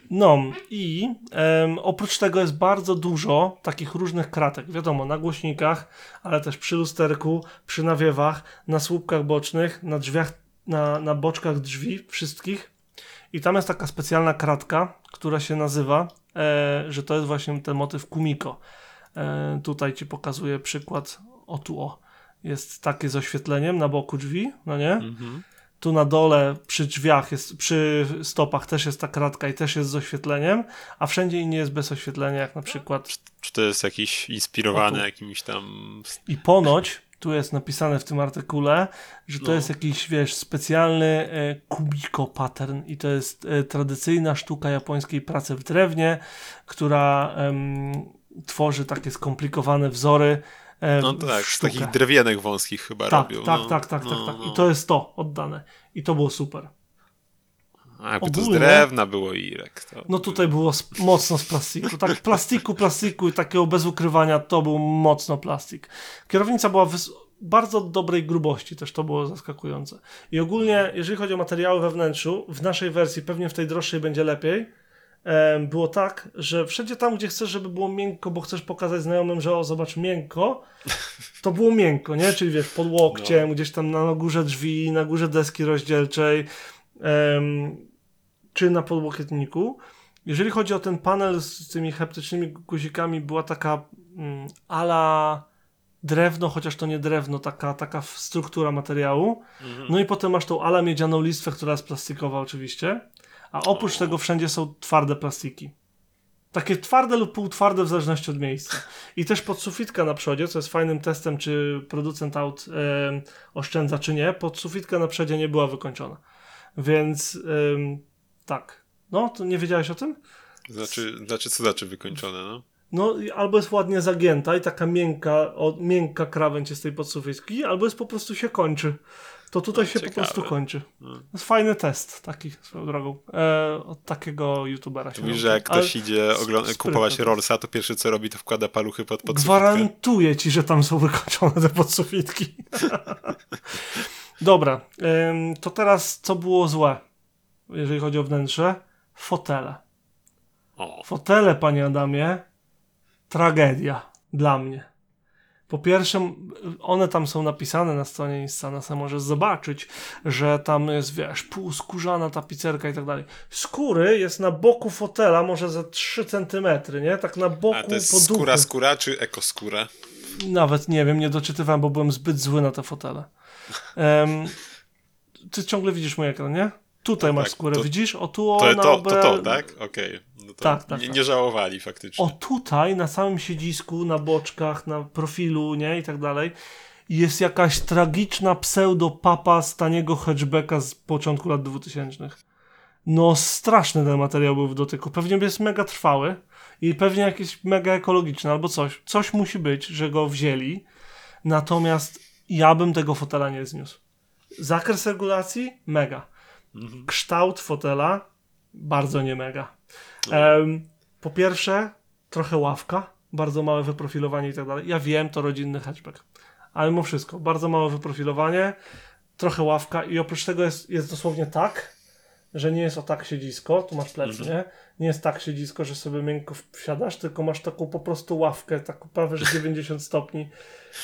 no i em, oprócz tego jest bardzo dużo takich różnych kratek. Wiadomo, na głośnikach, ale też przy lusterku, przy nawiewach, na słupkach bocznych, na drzwiach, na, na boczkach drzwi wszystkich. I tam jest taka specjalna kratka, która się nazywa, e, że to jest właśnie ten motyw Kumiko. E, tutaj ci pokazuję przykład. O tu o. Jest takie z oświetleniem na boku drzwi, no nie? Mhm. Tu na dole przy drzwiach jest, przy stopach też jest ta kratka i też jest z oświetleniem, a wszędzie indziej jest bez oświetlenia, jak na przykład Czy to jest jakiś inspirowany jakimś tam... i ponoć tu jest napisane w tym artykule, że to No. jest jakiś, wiesz, specjalny e, kubiko pattern i to jest e, tradycyjna sztuka japońskiej pracy w drewnie, która em, tworzy takie skomplikowane wzory. e, No tak, z takich drewienek wąskich chyba tak, robią. tak, no. tak, tak, no, tak, tak. no. I to jest to oddane. I to było super. A jakby to z drewna było Irek. To... No tutaj było sp- mocno z plastiku. Tak plastiku, plastiku i takiego bez ukrywania to był mocno plastik. Kierownica była bardzo dobrej grubości, też to było zaskakujące. I ogólnie, jeżeli chodzi o materiały we wnętrzu, w naszej wersji, pewnie w tej droższej będzie lepiej, było tak, że wszędzie tam, gdzie chcesz, żeby było miękko, bo chcesz pokazać znajomym, że o, zobacz, miękko, to było miękko, nie? Czyli wiesz, pod łokciem, gdzieś tam na górze drzwi, na górze deski rozdzielczej, czy na podłokietniku. Jeżeli chodzi o ten panel z tymi heptycznymi guzikami, była taka mm, ala drewno, chociaż to nie drewno, taka, taka struktura materiału. Mhm. No i potem masz tą ala miedzianą listwę, która jest plastikowa oczywiście. A oprócz O. tego wszędzie są twarde plastiki. Takie twarde lub półtwarde w zależności od miejsca. I też podsufitka na przodzie, co jest fajnym testem, czy producent aut oszczędza, czy nie. Podsufitka na przodzie nie była wykończona. Więc tak. No, to nie wiedziałeś o tym? Znaczy, znaczy, co znaczy wykończone, no? No, albo jest ładnie zagięta i taka miękka, o, miękka krawędź jest tej podsufitki, albo jest po prostu się kończy. To tutaj No, się po ciekawe. prostu kończy. No. To jest fajny test, taki swoją drogą. E, od takiego youtubera się Mówisz, że jak ktoś Ale idzie ogląd- kupować to Rollsa, to pierwsze co robi, to wkłada paluchy pod podsufitkę. Gwarantuję ci, że tam są wykończone te podsufitki. Dobra, ym, to teraz co było złe, jeżeli chodzi o wnętrze? Fotele. O, Fotele, panie Adamie, tragedia dla mnie. Po pierwsze, one tam są napisane na stronie Instana, sam możesz zobaczyć, że tam jest, wiesz, półskórzana tapicerka i tak dalej. Skóry jest na boku fotela, może za 3 cm, nie? Tak na boku a to jest poduchy. skóra skóra czy ekoskóra? Nawet nie wiem, nie doczytywałem, bo byłem zbyt zły na te fotele. Em, ty ciągle widzisz mój ekran, nie? Tutaj Tak, masz skórę, To- widzisz? O tu, o To, to, to, tak? Okej. No to Tak, tak, nie, tak. nie żałowali faktycznie. O tutaj, na samym siedzisku, na boczkach, na profilu, nie? I tak dalej. Jest jakaś tragiczna pseudo-papa z taniego hatchbacka z początku lat 2000. No, straszny ten materiał był w dotyku. Pewnie jest mega trwały i pewnie jakieś mega ekologiczne albo coś. Coś musi być, że go wzięli. Natomiast ja bym tego fotela nie zniósł. Zakres regulacji? Mega. Mhm. Kształt fotela? Bardzo nie mega. Em, po pierwsze, trochę ławka, bardzo małe wyprofilowanie i tak dalej. Ja wiem, to rodzinny hatchback, ale mimo wszystko, bardzo małe wyprofilowanie, trochę ławka i oprócz tego jest, jest dosłownie tak, że nie jest o tak siedzisko, tu masz plecy, nie? Nie jest tak siedzisko, że sobie miękko wsiadasz, tylko masz taką po prostu ławkę, taką prawie że 90 stopni,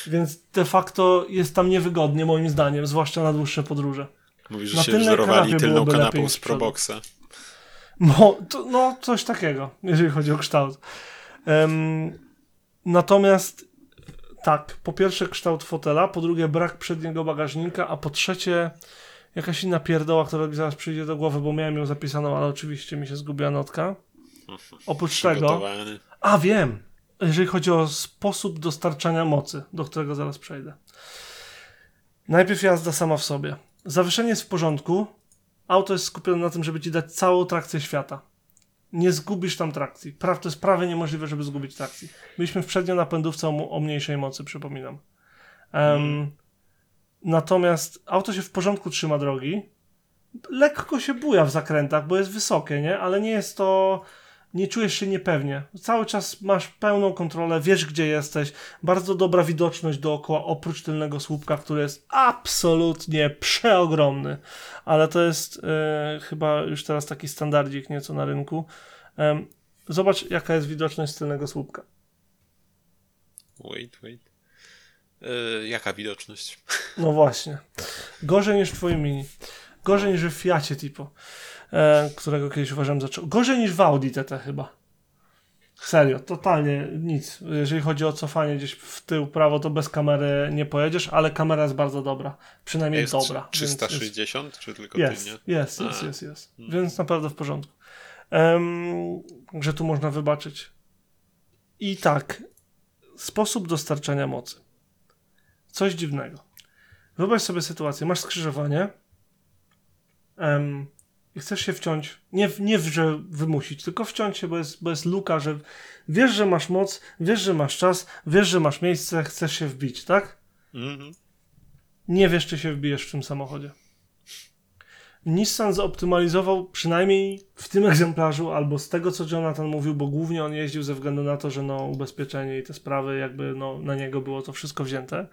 więc de facto jest tam niewygodnie moim zdaniem, zwłaszcza na dłuższe podróże. Mówisz, że na się wzorowali tylną kanapą z. Proboxa. No, to, no, coś takiego, jeżeli chodzi o kształt. Em, natomiast tak, po pierwsze kształt fotela, po drugie brak przedniego bagażnika, a po trzecie jakaś inna pierdoła, która mi zaraz przyjdzie do głowy, bo miałem ją zapisaną, ale oczywiście mi się zgubiła notka. Oprócz tego, a wiem, jeżeli chodzi o sposób dostarczania mocy, do którego zaraz przejdę. Najpierw jazda sama w sobie. Zawieszenie jest w porządku. Auto jest skupione na tym, żeby ci dać całą trakcję świata. Nie zgubisz tam trakcji. Praw, to jest prawie niemożliwe, żeby zgubić trakcji. Byliśmy w przednionapędówce o, o mniejszej mocy, przypominam. Em, Natomiast auto się w porządku trzyma drogi. Lekko się buja w zakrętach, bo jest wysokie, nie? Ale nie jest to nie czujesz się niepewnie. Cały czas masz pełną kontrolę, wiesz gdzie jesteś, bardzo dobra widoczność dookoła, oprócz tylnego słupka, który jest absolutnie przeogromny. Ale to jest e, chyba już teraz taki standardzik nieco na rynku. Em, zobacz jaka jest widoczność z tylnego słupka. Wait, wait. Yy, jaka widoczność? No właśnie. Gorzej niż w twoim mini. Gorzej niż w Fiacie Tipo, e, którego kiedyś uważam za... czo- Gorzej niż w Audi TT chyba. Serio, totalnie nic. Jeżeli chodzi o cofanie gdzieś w tył, prawo, to bez kamery nie pojedziesz, ale kamera jest bardzo dobra. Przynajmniej Jest dobra. więc 360, czy tylko Jest, tylnie? jest, jest, A. jest, jest. Więc naprawdę w porządku. Um, że tu można wybaczyć. I tak, sposób dostarczania mocy. Coś dziwnego. Wyobraź sobie sytuację, masz skrzyżowanie em, i chcesz się wciąć, nie, nie że wymusić, tylko wciąć się, bo jest, bo jest luka, że wiesz, że masz moc, wiesz, że masz czas, wiesz, że masz miejsce, chcesz się wbić, tak? Mhm. nie wiesz, czy się wbijesz w tym samochodzie. Nissan zoptymalizował przynajmniej w tym egzemplarzu, albo z tego, co Jonathan mówił, bo głównie on jeździł ze względu na to, że no, ubezpieczenie i te sprawy, jakby no, na niego było to wszystko wzięte.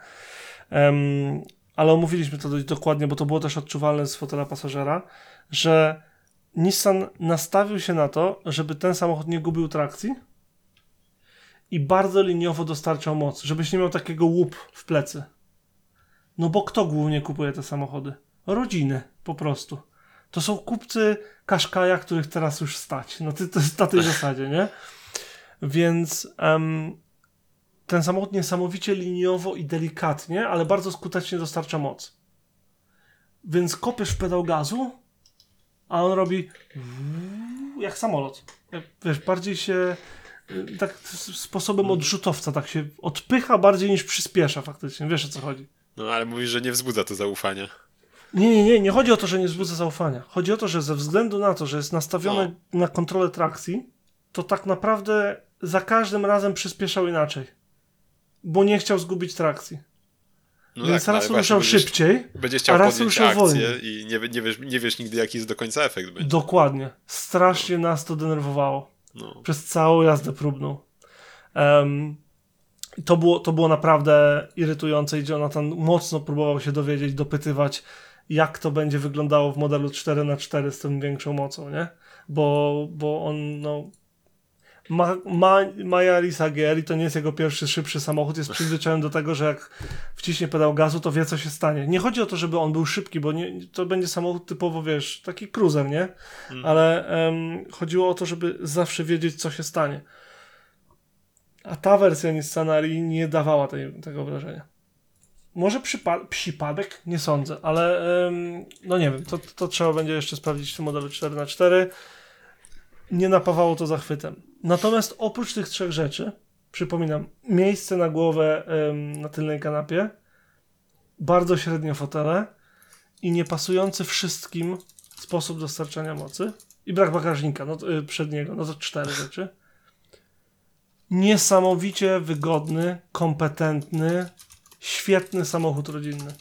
Em, ale omówiliśmy to dość dokładnie, bo to było też odczuwalne z fotela pasażera, że Nissan nastawił się na to, żeby ten samochód nie gubił trakcji i bardzo liniowo dostarczał moc, żebyś nie miał takiego łup w plecy. No bo kto głównie kupuje te samochody? Rodziny, po prostu. To są kupcy Kaszkaja, których teraz już stać. No to, to jest na tej zasadzie, nie? Więc em, ten samochód niesamowicie liniowo i delikatnie, ale bardzo skutecznie dostarcza moc. Więc kopiesz w pedał gazu, a on robi jak samolot. Wiesz, bardziej się y, tak sposobem odrzutowca tak się odpycha bardziej niż przyspiesza faktycznie. Wiesz o co chodzi. No ale mówisz, że nie wzbudza to zaufania. Nie, nie, nie, nie chodzi o to, że nie wzbudza zaufania. Chodzi o to, że ze względu na to, że jest nastawione na kontrolę trakcji, to tak naprawdę za każdym razem przyspieszał inaczej. Bo nie chciał zgubić trakcji. No Więc tak, raz ale właśnie ruszał będziesz, szybciej, Będziesz a chciał raz podjąć ruszał wolniej. i nie, nie, wiesz, nie wiesz nigdy, jaki jest do końca efekt będzie. Dokładnie. Strasznie nas to denerwowało. No. Przez całą jazdę próbną. Em, to, było, to było naprawdę irytujące i Jonathan mocno próbował się dowiedzieć, dopytywać, jak to będzie wyglądało w modelu 4x4 z tą większą mocą, nie? Bo, bo on, no... Ma, ma, ma Yarisa GR i to nie jest jego pierwszy szybszy samochód, jest przyzwyczajony do tego, że jak wciśnie pedał gazu, to wie co się stanie. Nie chodzi o to, żeby on był szybki, bo nie, to będzie samochód typowo, wiesz, taki cruiser, nie? Ale em, chodziło o to, żeby zawsze wiedzieć, co się stanie. A ta wersja Nissana nie dawała tej, tego wrażenia. Może przypa- przypadek? Nie sądzę, ale em, no nie wiem, to, to trzeba będzie jeszcze sprawdzić w tym modelu 4x4. Nie napawało to zachwytem. Natomiast oprócz tych trzech rzeczy, przypominam, miejsce na głowę em, na tylnej kanapie, bardzo średnie fotele i niepasujący wszystkim sposób dostarczania mocy i brak bagażnika no, to, y, przedniego, no to cztery rzeczy. Niesamowicie wygodny, kompetentny, świetny samochód rodzinny.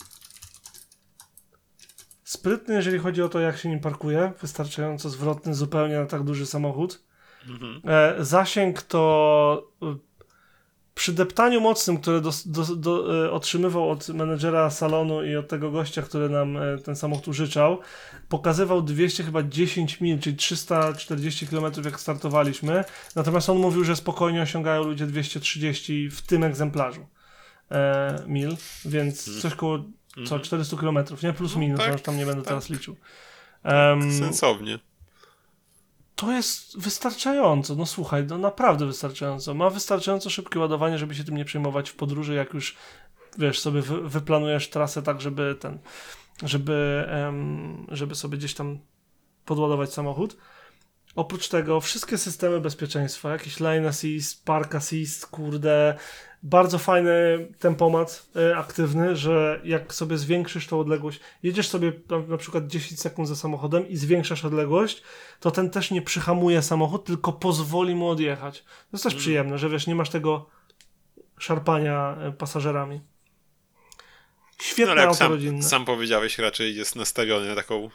Sprytny, jeżeli chodzi o to, jak się nim parkuje, wystarczająco zwrotny zupełnie na tak duży samochód. Mhm. E, zasięg to y, przy deptaniu mocnym, które do, do, e, otrzymywał od menedżera salonu i od tego gościa, który nam e, ten samochód użyczał, pokazywał 200 chyba 10 mil, czyli 340 km jak startowaliśmy. Natomiast on mówił, że spokojnie osiągają ludzie 230 w tym egzemplarzu e, mil, więc coś koło co, 400 km, nie? Plus minus, tak, no, już tam nie będę tak. teraz liczył. Em, Sensownie. To jest wystarczająco. No słuchaj, no naprawdę wystarczająco. Ma wystarczająco szybkie ładowanie, żeby się tym nie przejmować w podróży, jak już wiesz, sobie wy, wyplanujesz trasę tak, żeby ten, żeby, żeby sobie gdzieś tam podładować samochód. Oprócz tego wszystkie systemy bezpieczeństwa, jakiś lane assist, park assist, kurde, bardzo fajny tempomat y, aktywny, że jak sobie zwiększysz tą odległość, jedziesz sobie na, przykład 10 sekund za samochodem i zwiększasz odległość, to ten też nie przyhamuje samochód, tylko pozwoli mu odjechać. To jest też przyjemne, że wiesz, nie masz tego szarpania y, pasażerami. No, Świetne ale jak sam, sam powiedziałeś, raczej jest nastawiony na taką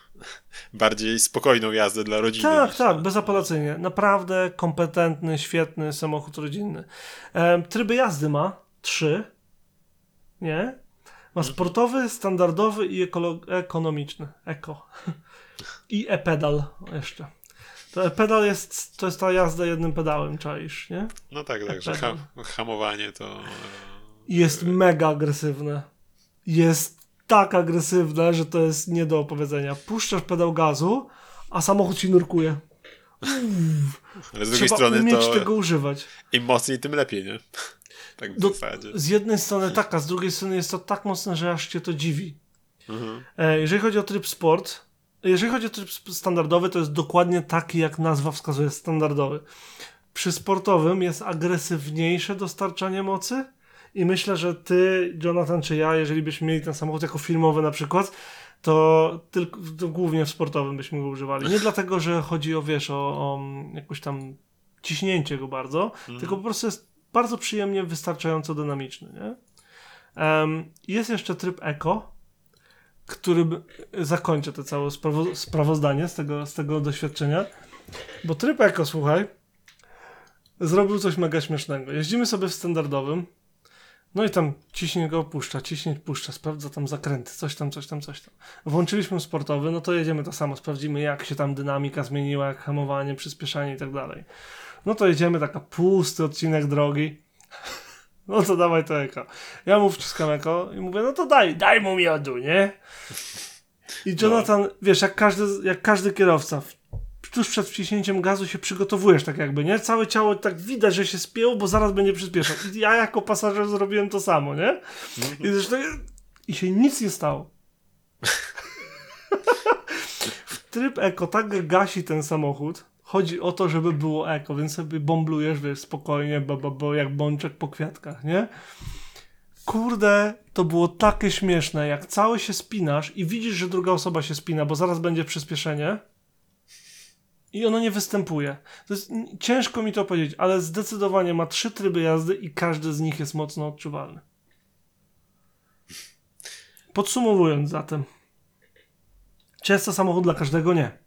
bardziej spokojną jazdę dla rodziny. Tak, tak, bezapelacyjnie. Naprawdę kompetentny, świetny samochód rodzinny. Tryby jazdy ma trzy. Nie? Ma sportowy, standardowy i ekonomiczny. Eko. I e-pedal jeszcze. To e-pedal jest, to jest ta jazda jednym pedałem, czaisz, nie? No tak, tak, że pedał. ha hamowanie to... e, jest mega agresywne. Jest tak agresywne, że to jest nie do opowiedzenia. Puszczasz pedał gazu, a samochód ci nurkuje. Ale z drugiej Trzeba strony umieć to tego używać. im mocniej, tym lepiej, nie? Tak w Do- zasadzie. Z jednej strony tak, a z drugiej strony jest to tak mocne, że aż cię to dziwi. Mhm. E, jeżeli chodzi o tryb sport, jeżeli chodzi o tryb standardowy, to jest dokładnie taki, jak nazwa wskazuje, standardowy. Przy sportowym jest agresywniejsze dostarczanie mocy i myślę, że ty, Jonathan, czy ja, jeżeli byśmy mieli ten samochód jako filmowy na przykład, to, tylko, to głównie w sportowym byśmy go używali. Nie dlatego, że chodzi o, wiesz, o, o mm, jakąś tam ciśnięcie go bardzo, tylko po prostu jest bardzo przyjemnie wystarczająco dynamiczny, nie? Em, jest jeszcze tryb Eco, którym zakończę to całe sprawo- sprawozdanie z tego, z tego doświadczenia. Bo tryb Eco, słuchaj, zrobił coś mega śmiesznego. Jeździmy sobie w standardowym, no i tam ciśnienie go opuszcza, ciśnień puszcza, sprawdza tam zakręty, coś tam, coś tam, coś tam. Włączyliśmy sportowy, no to jedziemy to samo, sprawdzimy jak się tam dynamika zmieniła, jak hamowanie, przyspieszanie i tak dalej. No to jedziemy, taka pusty odcinek drogi. No to dawaj to eko. Ja mu wciskam eko i mówię, no to daj, daj mu miodu, nie? I Jonathan, wiesz, jak każdy, jak każdy kierowca, tuż przed wciśnięciem gazu się przygotowujesz tak jakby, nie? Całe ciało tak widać, że się spięło, bo zaraz będzie przyspieszał. I ja jako pasażer zrobiłem to samo, nie? I zresztą i się nic nie stało. w tryb eko tak gasi ten samochód. Chodzi o to, żeby było eko, więc sobie bomblujesz, wiesz, spokojnie, bo, bo, bo jak bączek po kwiatkach, nie? Kurde, to było takie śmieszne, jak cały się spinasz i widzisz, że druga osoba się spina, bo zaraz będzie przyspieszenie i ono nie występuje. Jest ciężko mi to powiedzieć, ale zdecydowanie ma trzy tryby jazdy i każdy z nich jest mocno odczuwalny. Podsumowując zatem, czy jest to samochód dla każdego? Nie.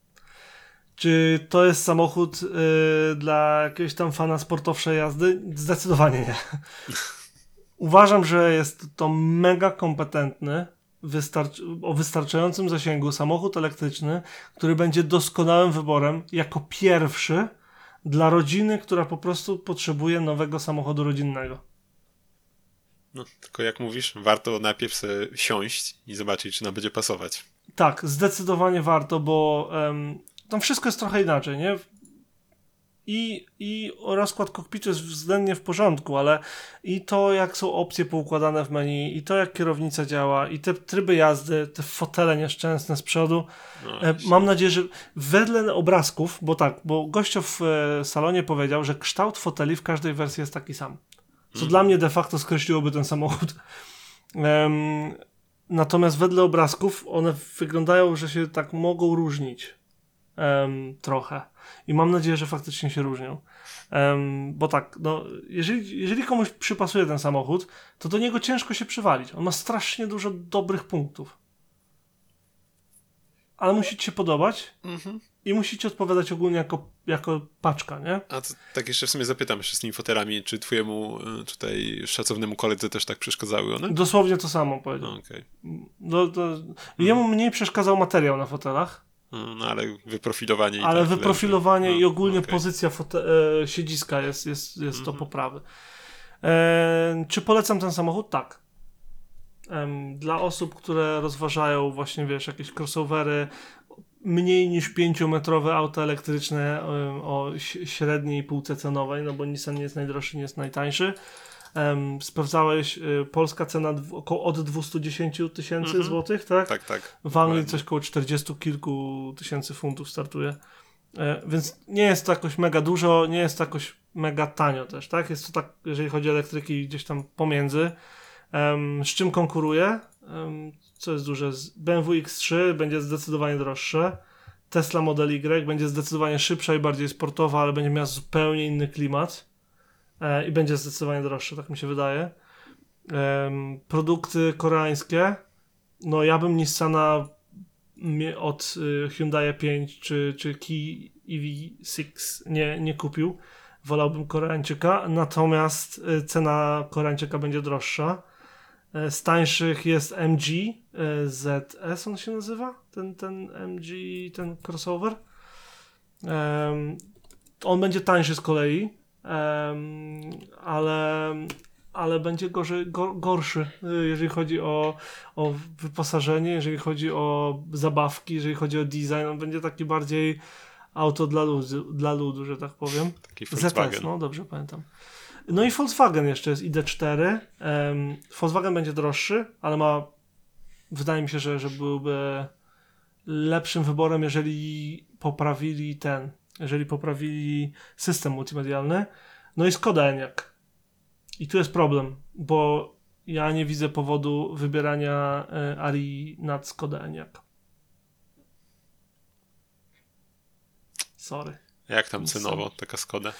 Czy to jest samochód yy, dla jakiegoś tam fana sportowszej jazdy? Zdecydowanie nie. Uważam, że jest to mega kompetentny, wystarcz- o wystarczającym zasięgu samochód elektryczny, który będzie doskonałym wyborem jako pierwszy dla rodziny, która po prostu potrzebuje nowego samochodu rodzinnego. No, tylko jak mówisz, warto najpierw sobie siąść i zobaczyć, czy nam będzie pasować. Tak, zdecydowanie warto, bo em, tam wszystko jest trochę inaczej, nie? I, I rozkład kokpitu jest względnie w porządku, ale i to, jak są opcje poukładane w menu, i to, jak kierownica działa, i te tryby jazdy, te fotele nieszczęsne z przodu. No, E, mam nadzieję, że wedle obrazków, bo tak, bo gościu w e, salonie powiedział, że kształt foteli w każdej wersji jest taki sam. Co dla mnie de facto skreśliłoby ten samochód. Natomiast wedle obrazków one wyglądają, że się tak mogą różnić. Em, trochę. I mam nadzieję, że faktycznie się różnią. Em, bo tak, no, jeżeli, jeżeli komuś przypasuje ten samochód, to do niego ciężko się przywalić. On ma strasznie dużo dobrych punktów. Ale musi ci się podobać Mhm. i musi ci odpowiadać ogólnie jako, jako paczka, nie? A to, tak jeszcze w sumie zapytam jeszcze z tymi fotelami, czy twojemu y, tutaj szacownemu koledze też tak przeszkadzały one? Dosłownie to samo powiedział. No, okej. No, to, jemu mniej przeszkadzał materiał na fotelach, No, no, ale wyprofilowanie i ale tak wyprofilowanie leży. i ogólnie okej. pozycja e, siedziska jest, jest, jest do poprawy. E, czy polecam ten samochód? Tak. Em, dla osób, które rozważają właśnie, wiesz, jakieś crossovery, mniej niż 5-metrowe auto elektryczne o średniej półce cenowej, no bo Nissan nie jest najdroższy, nie jest najtańszy. Em, sprawdzałeś, y, polska cena około od 210 tysięcy Mhm. złotych, tak? Tak, tak. W Anglii coś koło 40 kilku tysięcy funtów startuje. E, więc nie jest to jakoś mega dużo, nie jest to jakoś mega tanio też, tak? Jest to tak, jeżeli chodzi o elektryki, gdzieś tam pomiędzy. Em, z czym konkuruje? Em, co jest duże? BMW X3 będzie zdecydowanie droższe. Tesla Model Y będzie zdecydowanie szybsza i bardziej sportowa, ale będzie miała zupełnie inny klimat. E, I będzie zdecydowanie droższe, tak mi się wydaje. Produkty koreańskie. No ja bym Nissana od y, Hyundai 5 czy, czy Kia EV6 nie, nie kupił. Wolałbym Koreańczyka, natomiast y, cena Koreańczyka będzie droższa. E, Z tańszych jest MG e, ZS, on się nazywa? Ten, ten MG, ten crossover. Em, on będzie tańszy z kolei, ale, ale będzie gorzej, go, gorszy, y, jeżeli chodzi o, o wyposażenie, jeżeli chodzi o zabawki, jeżeli chodzi o design. On będzie taki bardziej auto dla ludu, dla ludu że tak powiem. Taki Volkswagen. ZS, no dobrze pamiętam. No i Volkswagen jeszcze jest ID4. Em, Volkswagen będzie droższy, ale ma wydaje mi się, że, że byłby lepszym wyborem, jeżeli poprawili ten, jeżeli poprawili system multimedialny. No i Skoda Enyaq. I tu jest problem, bo ja nie widzę powodu wybierania e, Arii nad Skoda Enyaq. Sorry. Jak tam cenowo taka Skoda?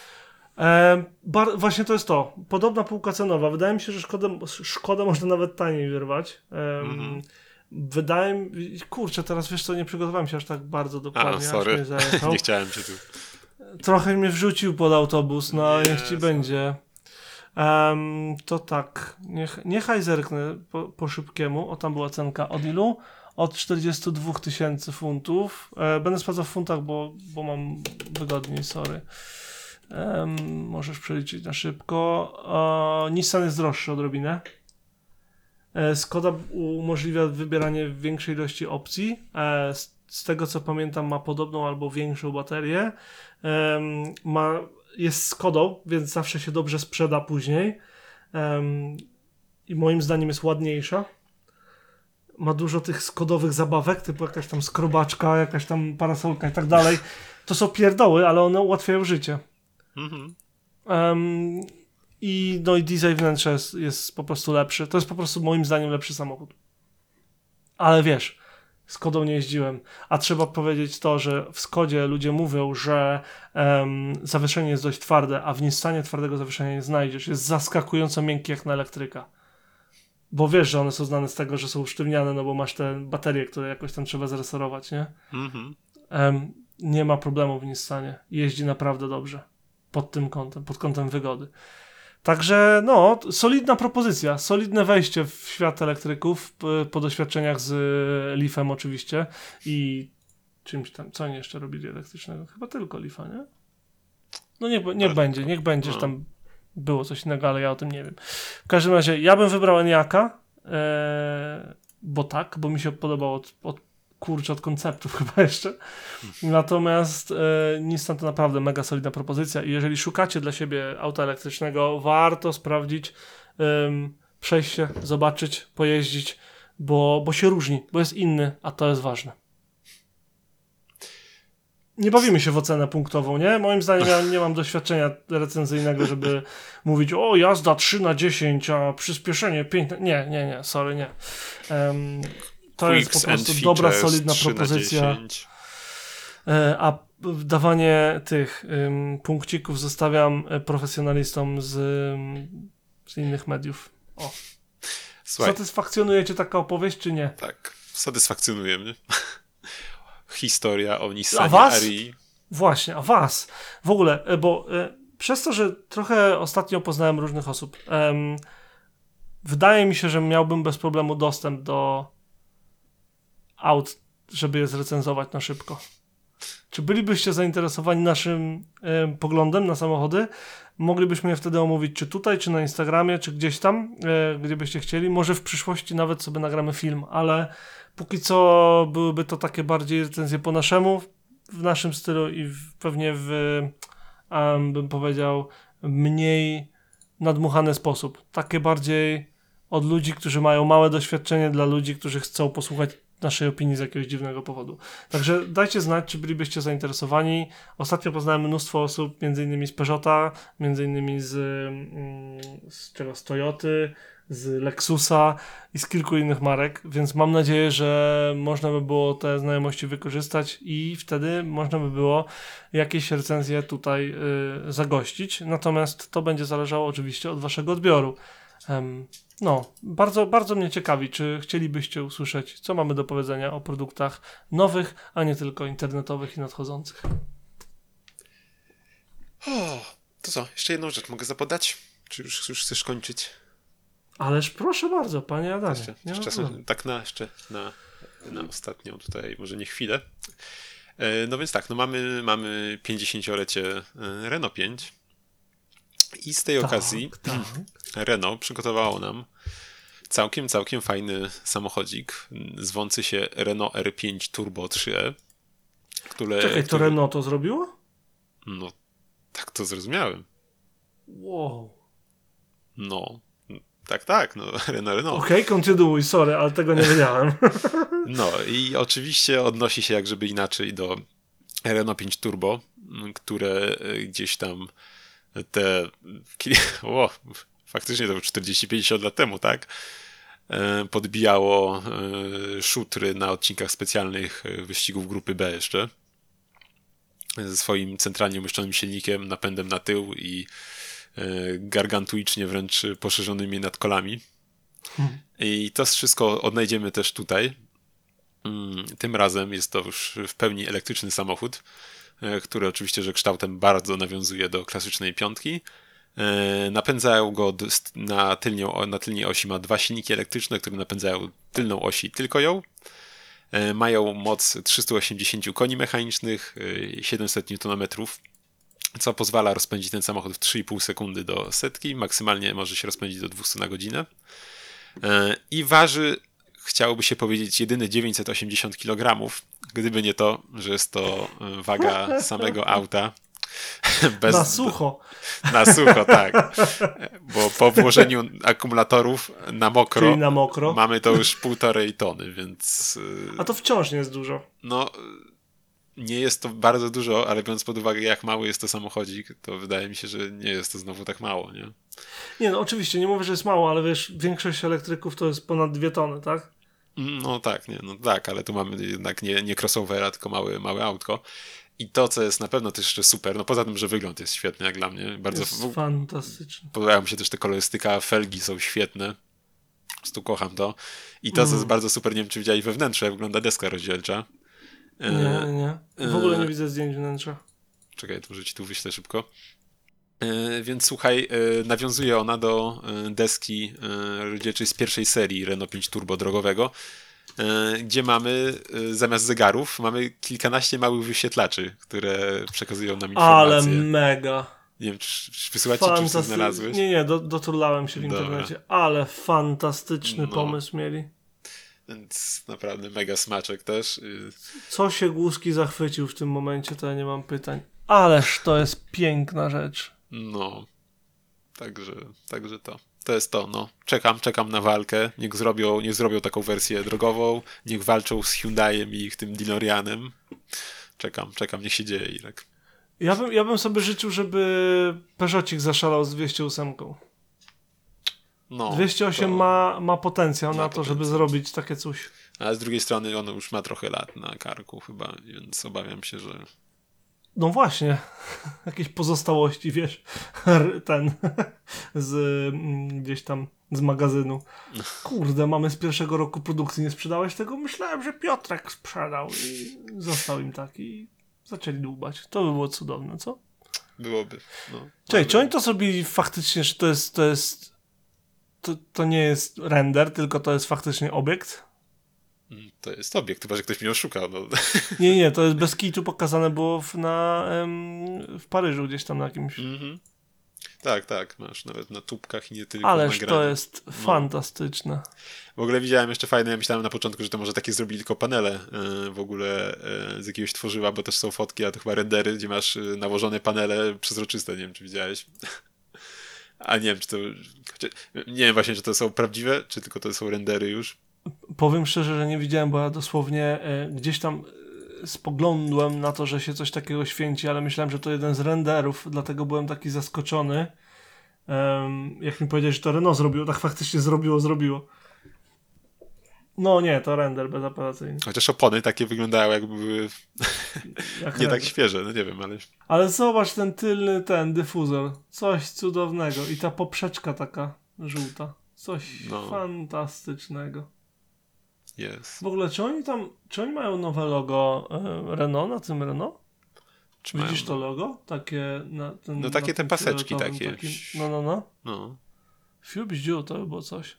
E, bar- właśnie to jest to. Podobna półka cenowa. Wydaje mi się, że szkoda, szkoda można nawet taniej wyrwać. Em, Mhm. Wydaje mi kurczę, teraz wiesz co, nie przygotowałem się aż tak bardzo A, dokładnie. aż sorry. Nie chciałem cię tu. Trochę mnie wrzucił pod autobus, no niech ci będzie. Em, to tak, niech, niechaj zerknę po, po szybkiemu. O, tam była cenka od ilu? Od 42 tysięcy funtów. E, będę sprawdzał w funtach, bo, bo mam wygodniej, sorry. Możesz przeliczyć na szybko. E, Nissan jest droższy odrobinę. E, Skoda umożliwia wybieranie większej ilości opcji. E, z, tego co pamiętam, ma podobną albo większą baterię. Ma, jest Skodą, więc zawsze się dobrze sprzeda później. I moim zdaniem jest ładniejsza. Ma dużo tych skodowych zabawek, typu jakaś tam skrobaczka, jakaś tam parasolka i tak dalej. To są pierdoły, ale one ułatwiają życie. Mhm. Em, I no i design wnętrza jest, jest po prostu lepszy. To jest po prostu moim zdaniem lepszy samochód. Ale wiesz, z Kodą nie jeździłem. A trzeba powiedzieć to, że w Skodzie ludzie mówią, że em, zawieszenie jest dość twarde, a w Nissanie twardego zawieszenia nie znajdziesz. Jest zaskakująco miękki jak na elektryka. Bo wiesz, że one są znane z tego, że są usztywniane, no bo masz te baterie, które jakoś tam trzeba zresorować, nie? Mhm. Em, nie ma problemu w Nissanie. Jeździ naprawdę dobrze. Pod tym kątem, pod kątem wygody. Także, no, solidna propozycja, solidne wejście w świat elektryków po doświadczeniach z y, Leafem oczywiście i czymś tam, co oni jeszcze robili elektrycznego? Chyba tylko Leafa, nie? No niech, niech Tak. będzie, niech będzie, że No. tam było coś innego, ale ja o tym nie wiem. W każdym razie, ja bym wybrał Eniaka, e, bo tak, bo mi się podobało od, od kurczę od konceptów chyba jeszcze. Natomiast e, Nissan to naprawdę mega solidna propozycja i jeżeli szukacie dla siebie auta elektrycznego, warto sprawdzić, em, przejść się, zobaczyć, pojeździć, bo, bo się różni, bo jest inny, a to jest ważne. Nie bawimy się w ocenę punktową, nie? Moim zdaniem ja nie mam doświadczenia recenzyjnego, żeby mówić o jazda 3 na 10, a przyspieszenie 5 na... Nie, nie, nie, sorry, nie. Em, to jest po prostu dobra, solidna 3 na propozycja. 10. E, A dawanie tych ym, punkcików zostawiam e, profesjonalistom z, z innych mediów. Słuchaj, Satysfakcjonuje cię taka opowieść, czy nie? tak, satysfakcjonuje mnie. Historia o Nissanie was? Arii. Właśnie, a was w ogóle, e, bo e, przez to, że trochę ostatnio poznałem różnych osób, em, wydaje mi się, że miałbym bez problemu dostęp do aut, żeby je zrecenzować na szybko. Czy bylibyście zainteresowani naszym em, poglądem na samochody? Moglibyśmy je wtedy omówić, czy tutaj, czy na Instagramie, czy gdzieś tam, e, gdzie byście chcieli. Może w przyszłości nawet sobie nagramy film, ale póki co byłyby to takie bardziej recenzje po naszemu, w naszym stylu i w, pewnie w, em, bym powiedział, mniej nadmuchany sposób. Takie bardziej od ludzi, którzy mają małe doświadczenie, dla ludzi, którzy chcą posłuchać naszej opinii z jakiegoś dziwnego powodu. Także dajcie znać, czy bylibyście zainteresowani. Ostatnio poznałem mnóstwo osób, między innymi z Peugeota, między innymi z, mm, z czego, z Toyoty, z Lexusa i z kilku innych marek, więc mam nadzieję, że można by było te znajomości wykorzystać i wtedy można by było jakieś recenzje tutaj y, zagościć. Natomiast to będzie zależało oczywiście od waszego odbioru. Em, no, bardzo, bardzo mnie ciekawi, czy chcielibyście usłyszeć, co mamy do powiedzenia o produktach nowych, a nie tylko internetowych i nadchodzących. O, to co, jeszcze jedną rzecz mogę zapodać? Czy już, już chcesz kończyć? Ależ proszę bardzo, panie Adamie. Jeszcze, jeszcze problemu. tak na, jeszcze na, na ostatnią tutaj, może nie chwilę. E, No więc tak, no mamy, mamy 50-lecie e, Renault 5 i z tej okazji tak. Renault przygotowało nam całkiem, całkiem fajny samochodzik zwący się Renault R5 Turbo 3e, które... Czekaj, to Renault to zrobiło? No, tak to zrozumiałem. Wow. No, tak, tak, no Renault, Renault. Okej, kontynuuj, sorry, ale tego nie wiedziałem. No i oczywiście odnosi się jak żeby inaczej do Renault 5 Turbo, które y, gdzieś tam te o, faktycznie to było 40-50 lat temu, tak? E, Podbijało e, szutry na odcinkach specjalnych e, wyścigów grupy B jeszcze ze swoim centralnie umieszczonym silnikiem, napędem na tył i gargantuicznie wręcz poszerzonymi nadkolami. I to wszystko odnajdziemy też tutaj. Mm, Tym razem jest to już w pełni elektryczny samochód, który oczywiście, że kształtem bardzo nawiązuje do klasycznej piątki. E, Napędzają go na, tylnią, na tylnej osi ma dwa silniki elektryczne, które napędzają tylną osi tylko ją. E, Mają moc 380 koni mechanicznych, e, 700 Nm, co pozwala rozpędzić ten samochód w 3,5 sekundy do setki. Maksymalnie może się rozpędzić do 200 na godzinę. E, I waży, chciałoby się powiedzieć, jedyne 980 kg, gdyby nie to, że jest to e, waga samego auta. Bez, Na sucho. Na sucho, tak. Bo po włożeniu akumulatorów na mokro, na mokro. mamy to już półtorej tony, więc e, A to wciąż nie jest dużo. no nie jest to bardzo dużo, ale biorąc pod uwagę jak mały jest to samochodzik, to wydaje mi się, że nie jest to znowu tak mało, nie? Nie, no oczywiście, nie mówię, że jest mało, ale wiesz, większość elektryków to jest ponad dwie tony, tak? No tak, nie, no tak, ale tu mamy jednak nie, nie crossovera, tylko mały, małe autko. I to, co jest na pewno też jeszcze super, no poza tym, że wygląd jest świetny jak dla mnie, bardzo Jest fantastyczny. podobają mi się też te kolorystyka, felgi są świetne, po prostu kocham to. I to, co Mm. jest bardzo super, nie wiem, czy widzieli we wnętrze, jak wygląda deska rozdzielcza. Nie, nie. W ogóle nie e, widzę zdjęć wnętrza. Czekaj, to może ci tu wyślę szybko. E, Więc słuchaj, e, nawiązuje ona do e, deski rozdzielczej z pierwszej serii Renault 5 Turbo drogowego, gdzie mamy zamiast zegarów mamy kilkanaście małych wyświetlaczy, które przekazują nam Ale informacje. mega. Nie wiem, czy, czy wysyłać ci, czy Fantasty... znalazłeś? Nie, nie, do, doturlałem się w Dobra. internecie. Ale fantastyczny No. pomysł mieli. Więc naprawdę mega smaczek też. Y, Co się Głuski zachwycił w tym momencie, to ja nie mam pytań. Ależ to jest piękna rzecz. No, także, także to. To jest to, no. Czekam, czekam na walkę. Niech zrobią, niech zrobią taką wersję drogową. Niech walczą z Hyundaiem i tym DeLoreanem. Czekam, czekam, niech się dzieje, Irek. Ja bym, ja bym sobie życzył, żeby Peugeotik zaszalał z 208. No, 208 to- ma, ma potencjał ma na to, żeby potencjał. zrobić takie coś. Ale z drugiej strony ono już ma trochę lat na karku chyba, więc obawiam się, że... No właśnie, jakieś pozostałości, wiesz, ten z mm, gdzieś tam z magazynu. Kurde, mamy z pierwszego roku produkcji, nie sprzedałeś tego? Myślałem, że Piotrek sprzedał i został im tak i zaczęli dłubać. To by było cudowne, co? Byłoby, no. Czekaj, czy oni to zrobili faktycznie, że to jest, to jest to, to nie jest render, tylko to jest faktycznie obiekt? Mm, To jest obiekt, chyba, że ktoś mnie oszukał, no. Nie, nie, to jest bez kitu pokazane było w, na, w Paryżu gdzieś tam na jakimś. Mhm. Tak, tak, masz nawet na tubkach i nie tylko Ależ to jest fantastyczne. W ogóle widziałem jeszcze fajne, ja myślałem na początku, że to może takie zrobili tylko panele e, w ogóle e, z jakiegoś tworzywa, bo też są fotki, a to chyba rendery, gdzie masz e, nałożone panele przezroczyste, nie wiem czy widziałeś. A nie wiem, czy to... Nie wiem właśnie, czy to są prawdziwe, czy tylko to są rendery już. Powiem szczerze, że nie widziałem, bo ja dosłownie e, gdzieś tam e, spoglądłem na to, że się coś takiego święci, ale myślałem, że to jeden z renderów, dlatego byłem taki zaskoczony. Jak mi powiedziałeś, że to Renault zrobiło, tak faktycznie zrobiło, zrobiło. No nie, to render bezapelacyjny. Chociaż opony takie wyglądały jakby były Jak nie tak świeże, no nie wiem, ale Ale zobacz ten tylny, ten dyfuzor. Coś cudownego. I ta poprzeczka taka żółta. Coś No. fantastycznego. Jest. W ogóle, czy oni tam, czy oni mają nowe logo e, Renault na tym Renault? Czy Widzisz mają- to logo? Takie na ten, No takie na te paseczki takie. takim- No, no, no. No. Fiu bździu, to by było coś.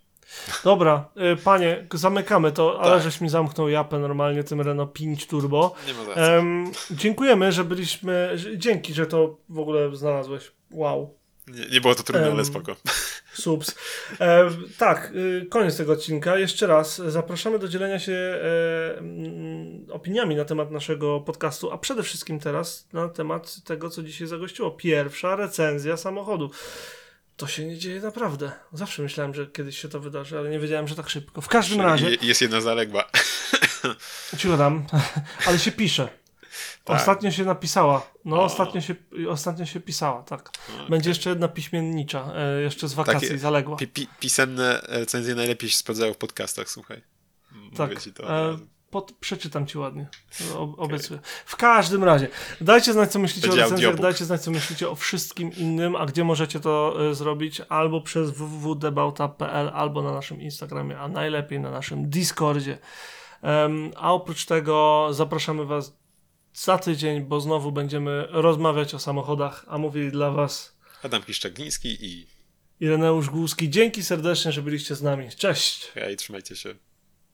Dobra, y, panie, zamykamy to, ale Tak. żeś mi zamknął japę normalnie tym Renault 5 Turbo. Nie ma za. Em, dziękujemy, że byliśmy, dzięki, że to w ogóle znalazłeś. Wow. Nie, nie było to trudne, ale spoko. Subs. E, tak, y, koniec tego odcinka. Jeszcze raz zapraszamy do dzielenia się e, mm, opiniami na temat naszego podcastu, a przede wszystkim teraz na temat tego, co dzisiaj zagościło. Pierwsza recenzja samochodu. To się nie dzieje naprawdę. Zawsze myślałem, że kiedyś się to wydarzy, ale nie wiedziałem, że tak szybko. W każdym razie, Je- Jest jedna zaległa. cicho dam, ale się pisze. Tak. Ostatnio się napisała. No, O. ostatnio się, ostatnio się pisała, tak. Okej. Będzie jeszcze jedna piśmiennicza, e, jeszcze z wakacji, Takie zaległa. Pi- pi- pisane recenzje najlepiej się sprawdzają w podcastach, słuchaj. Tak. Mówię ci to. E, pod, przeczytam ci ładnie. O, obiecuję. W każdym razie, dajcie znać, co myślicie Będzie o recenzjach, dajcie znać, co myślicie o wszystkim innym, a gdzie możecie to e, zrobić albo przez www.debauta.pl, albo na naszym Instagramie, a najlepiej na naszym Discordzie. Em, a oprócz tego zapraszamy Was za tydzień, bo znowu będziemy rozmawiać o samochodach, a mówili dla Was Adam Kiszczagliński i Ireneusz Głuski. Dzięki serdecznie, że byliście z nami. Cześć! hej, trzymajcie się.